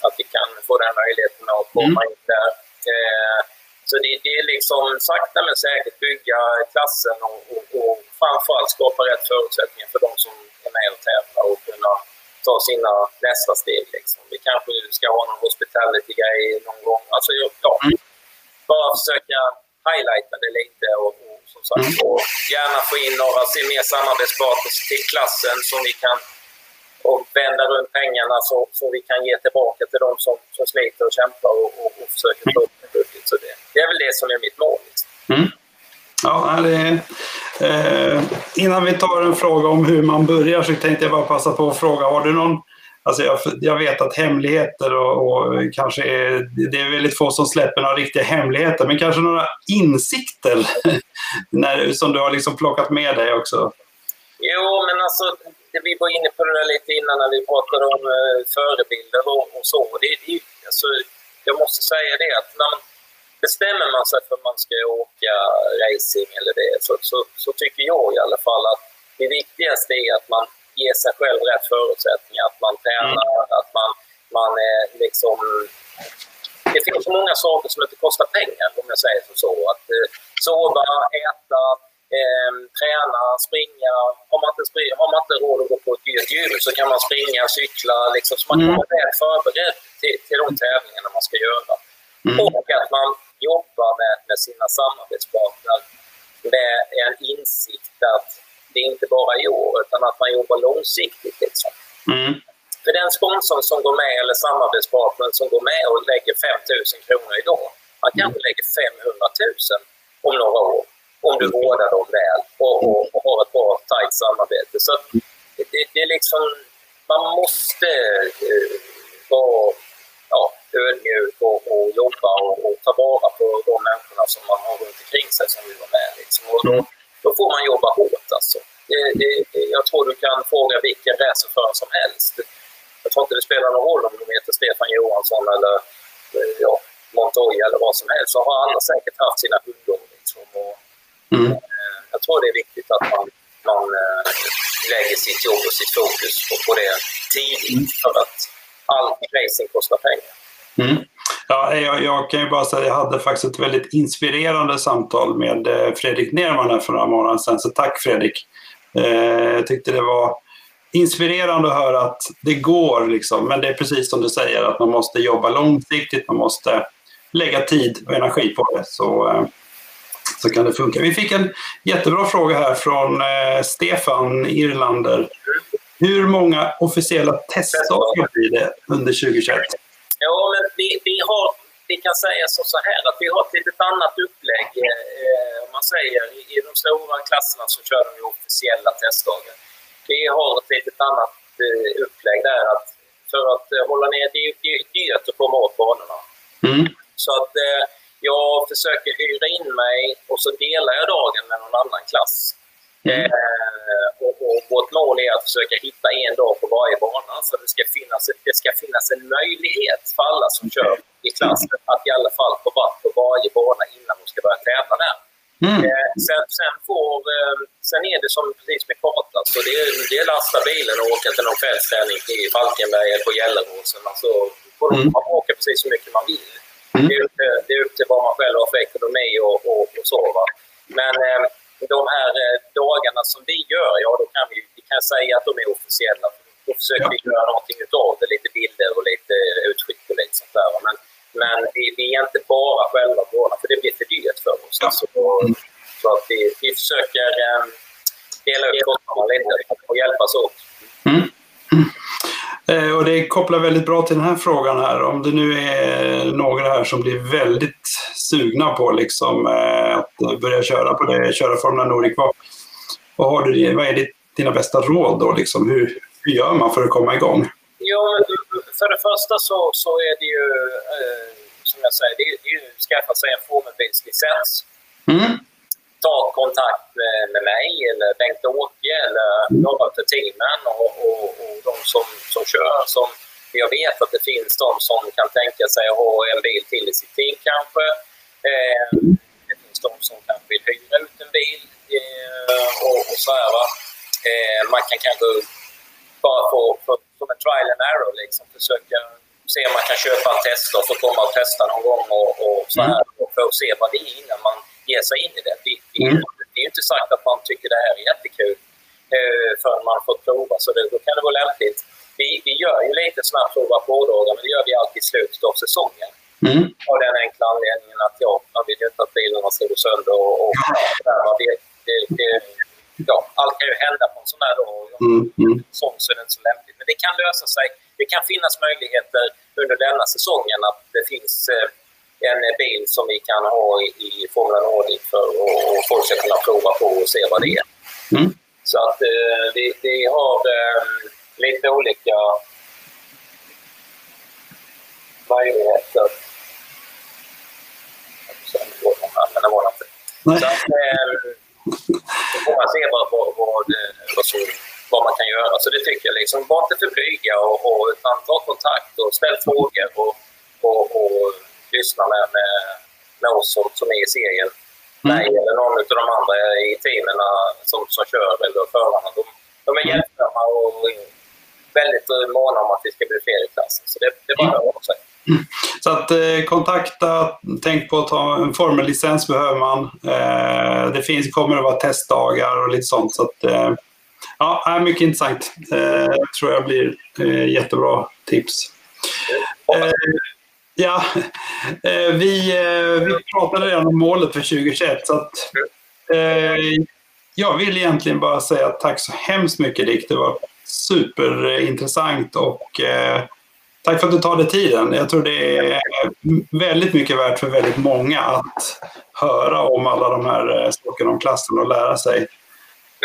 Att vi kan få den möjligheten att komma mm. in där. Eh, Så det, det, är liksom sakta men säkert bygga klassen och, och, och framförallt skapa rätt förutsättningar för de som är med och tävlar och kunna ta sina nästa steg. Liksom. Vi kanske ska ha någon hospitality-grej någon gång. Alltså, ja, mm. bara försöka highlighta det lite och, och som sagt, mm. och gärna få in några mer samarbetspartners till klassen som vi kan och vända runt pengarna så, så vi kan ge tillbaka till de som, som sliter och kämpar och, och, och försöker få upp en budget. Så det, det är väl det som är mitt mål. Liksom. Mm. Ja, det, eh, innan vi tar en fråga om hur man börjar så tänkte jag bara passa på att fråga, har du någon Alltså jag, jag vet att hemligheter och, och, kanske är, det är väldigt få som släpper några riktiga hemligheter, men kanske några insikter [laughs] när, som du har liksom plockat med dig också? Jo, men alltså vi var inne på det där lite innan när vi pratade om eh, förebilder och, och så. Det, det, alltså, jag måste säga det att när man bestämmer man sig för att man ska åka racing eller det så, så, så tycker jag i alla fall att det viktigaste är att man ger sig själv rätt förutsättningar. Att man tränar, mm. att man, man är liksom... Det finns så många saker som inte kostar pengar om jag säger så. Att eh, sova, äta, eh, träna, springa. Har man, inte har man inte råd att gå på ett dyrt gym så kan man springa, cykla, liksom, så man mm. vara väl förberedd till, till de tävlingarna man ska göra. Mm. Och att man jobbar med, med sina samarbetspartner med en insikt att det är inte bara i år, utan att man jobbar långsiktigt. Liksom. Mm. För den sponsorn som går med, eller samarbetspartnern som går med och lägger 5 000 kronor idag, man kanske mm. lägger 500 000 om några år om du vårdar dem väl och, och, och har ett bra, tajt samarbete. Så det, det är liksom, man måste uh, vara ja, ödmjuk och, jobba och, och, ta vara på de människorna som man har runt omkring sig som vill vara med. Liksom. Och då, då får man jobba hårt alltså. Det, det, jag tror du kan fråga vilken racerförare som helst. Jag tror inte det spelar någon roll om de heter Stefan Johansson eller ja, Montoya eller vad som helst, så har alla säkert haft sina hundar. Liksom. Och, Mm. Eh, jag tror det är viktigt att man, man eh, lägger sitt jobb och sitt fokus på, på det tidigt mm. för att leasing kostar pengar. Mm. Ja, jag, jag, kan ju bara säga att jag hade faktiskt ett väldigt inspirerande samtal med eh, Fredrik Nerman här för några månader sedan. Så tack Fredrik! Eh, jag tyckte det var inspirerande att höra att det går, liksom. men det är precis som du säger att man måste jobba långsiktigt, man måste lägga tid och energi på det. Så eh, så kan det funka. Vi fick en jättebra fråga här från eh, Stefan Irlander. Hur många officiella testdagar blir det under 2021? Ja, men vi, vi, har, vi kan säga så här att vi har ett litet annat upplägg. Eh, om man säger i, de stora klasserna så kör de officiella testdagar. Vi har ett litet annat eh, upplägg där att för att eh, hålla ner, det, det är dyrt att komma åt banorna. Mm. Så att eh, jag försöker hyra in mig och så delar jag dagen med någon annan klass. Mm. Eh, och, och vårt mål är att försöka hitta en dag på varje bana så det ska finnas, det ska finnas en möjlighet för alla som kör i klassen att i alla fall få vara på varje bana innan de ska börja tävla där. Mm. Eh, sen, sen, får, eh, sen är det som precis med karta, så det, det är lasta bilen och åka till någon kvällsträning i Falkenberg eller på Gelleråsen. Alltså, får mm. man åka precis så mycket man vill. Mm. Det, är upp, det är upp till vad man själv har för ekonomi och, och, och så. Va? Men eh, de här eh, dagarna som vi gör, ja då kan vi, vi kan säga att de är officiella. Då försöker ja. vi göra någonting utav det, lite bilder och lite utskick och lite sånt där. Men, men vi, vi är inte bara själva på för det blir för dyrt för oss. Ja. Alltså, och, så att vi, vi försöker eh, dela upp kostnaderna lite och hjälpas åt. Mm. Eh, och det kopplar väldigt bra till den här frågan här. Om det nu är några här som blir väldigt sugna på liksom, eh, att börja köra på det, köra Formula Nordic. Vad, vad, har du, vad är ditt, dina bästa råd då? Liksom? Hur, hur gör man för att komma igång? Ja, för det första så, så är det ju, eh, som jag säger, det är, det är ju att skaffa sig en formelbilslicens. Mm ta kontakt med, med mig eller Bengt-Åke eller några av teamen och, och, och de som, som kör. Som, jag vet att det finns de som kan tänka sig att ha en bil till i sitt team kanske. Eh, det finns de som kanske vill hyra ut en bil eh, och, och så här. Va? Eh, man kan kanske bara få, som en trial and error liksom, försöka se om man kan köpa en test och få komma och testa någon gång och, och så här. Mm. För att se vad det är innan man ger sig in i det. Vi, vi, mm. Det är ju inte sagt att man tycker det här är jättekul eh, förrän man får prova, så det, då kan det vara lämpligt. Vi, vi gör ju lite sådana här prova på-dagar, men det gör vi alltid i slutet av säsongen. Mm. Av den enkla anledningen att ja, man vill ju inte att bilarna ska gå sönder och, och där, vet, det, det, ja, allt kan ju hända på en sån här dag. Mm. Mm. Sånt så är det inte så lämpligt. Men det kan lösa sig. Det kan finnas möjligheter under denna säsongen att det finns eh, en bil som vi kan ha i, i Formula Nordic för och, folk ska kunna prova på och se vad det är. Mm. Så att eh, vi, vi har eh, lite olika möjligheter. Men det var inte. Så att, eh, då får man se vad, vad, vad, vad, som, vad man kan göra. Så det tycker jag. Liksom, var inte för blyga och, och, ta kontakt och ställ frågor och, och, och lyssna med, med, oss som, som är i serien. Mm. Mig eller någon av de andra i teamen som, som kör eller förarna. De, de är mm. hjälpsamma och väldigt måna om att vi ska bli fler i klassen. Så det, det bara att höra av sig. Så att eh, kontakta, tänk på att ta en formellicens behöver man. Eh, det finns, kommer att vara testdagar och lite sånt. Så att, eh, ja, mycket intressant. Eh, tror jag blir eh, jättebra tips. Eh, ja, eh, vi, eh, vi pratade redan om målet för 2021. Så att, jag vill egentligen bara säga tack så hemskt mycket Dick. Det var superintressant och Tack för att du tar dig tiden. Jag tror det är väldigt mycket värt för väldigt många att höra om alla de här eh, sakerna om klassen och lära sig.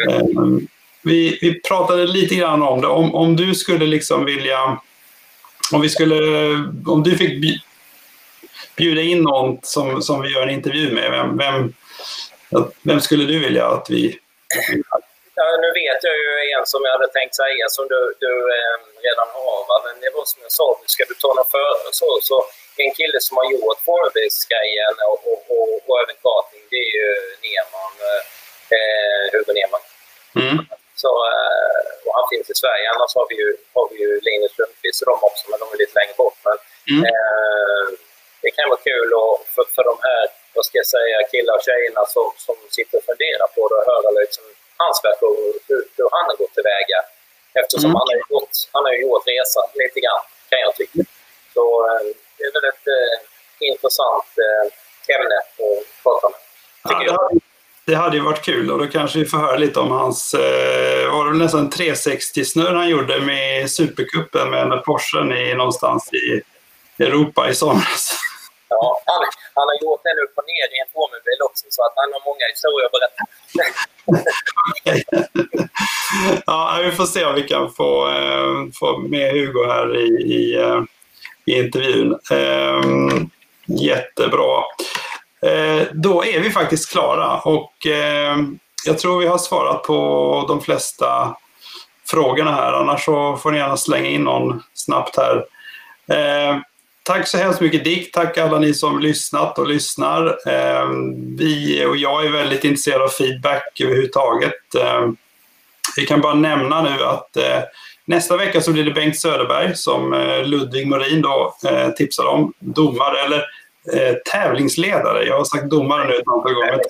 Ehm, vi, vi pratade lite grann om det. Om, om du skulle liksom vilja... Om, vi skulle, om du fick bjuda in någon som, som vi gör en intervju med, vem, vem, vem skulle du vilja att vi Ja, nu vet jag ju en som jag hade tänkt säga som du, du eh, redan har. Va? Men det var som jag sa, ska du ta något före så, så en kille som har gjort formbilsgrejen och, och, och, och även karting, det är ju Nerman, eh, Hugo Nerman. Mm. Så, eh, och han finns i Sverige. Annars har vi ju, har vi ju Linus Lundqvist och de också, men de är lite längre bort. Men, mm. eh, det kan vara kul och för, för de här, vad ska jag säga, killar och tjejerna som, som sitter och funderar på det och höra liksom hans version hur, hur han har gått tillväga. Eftersom mm. han, har gjort, han har gjort resan lite grann, kan jag tycka. Så eh, det är väl ett eh, intressant eh, ämne att prata med. Ja, det, hade, ju varit kul och då kanske vi får höra lite om hans, eh, var det nästan 360-snurr han gjorde med Supercupen med Porschen i, någonstans i Europa i somras. Ja, han, han har gjort den upp och ner i en formelbil också, så att han har många historier att berätta. [laughs] ja, vi får se om vi kan få, eh, få med Hugo här i, i, eh, i intervjun. Eh, jättebra. Eh, då är vi faktiskt klara och eh, jag tror vi har svarat på de flesta frågorna här. Annars så får ni gärna slänga in någon snabbt här. Eh, Tack så hemskt mycket Dick. Tack alla ni som lyssnat och lyssnar. Eh, vi och jag är väldigt intresserade av feedback överhuvudtaget. Eh, vi kan bara nämna nu att eh, nästa vecka så blir det Bengt Söderberg som eh, Ludvig Morin då eh, tipsade om. Domare eller Eh, tävlingsledare. Jag har sagt domare nu ett antal gånger.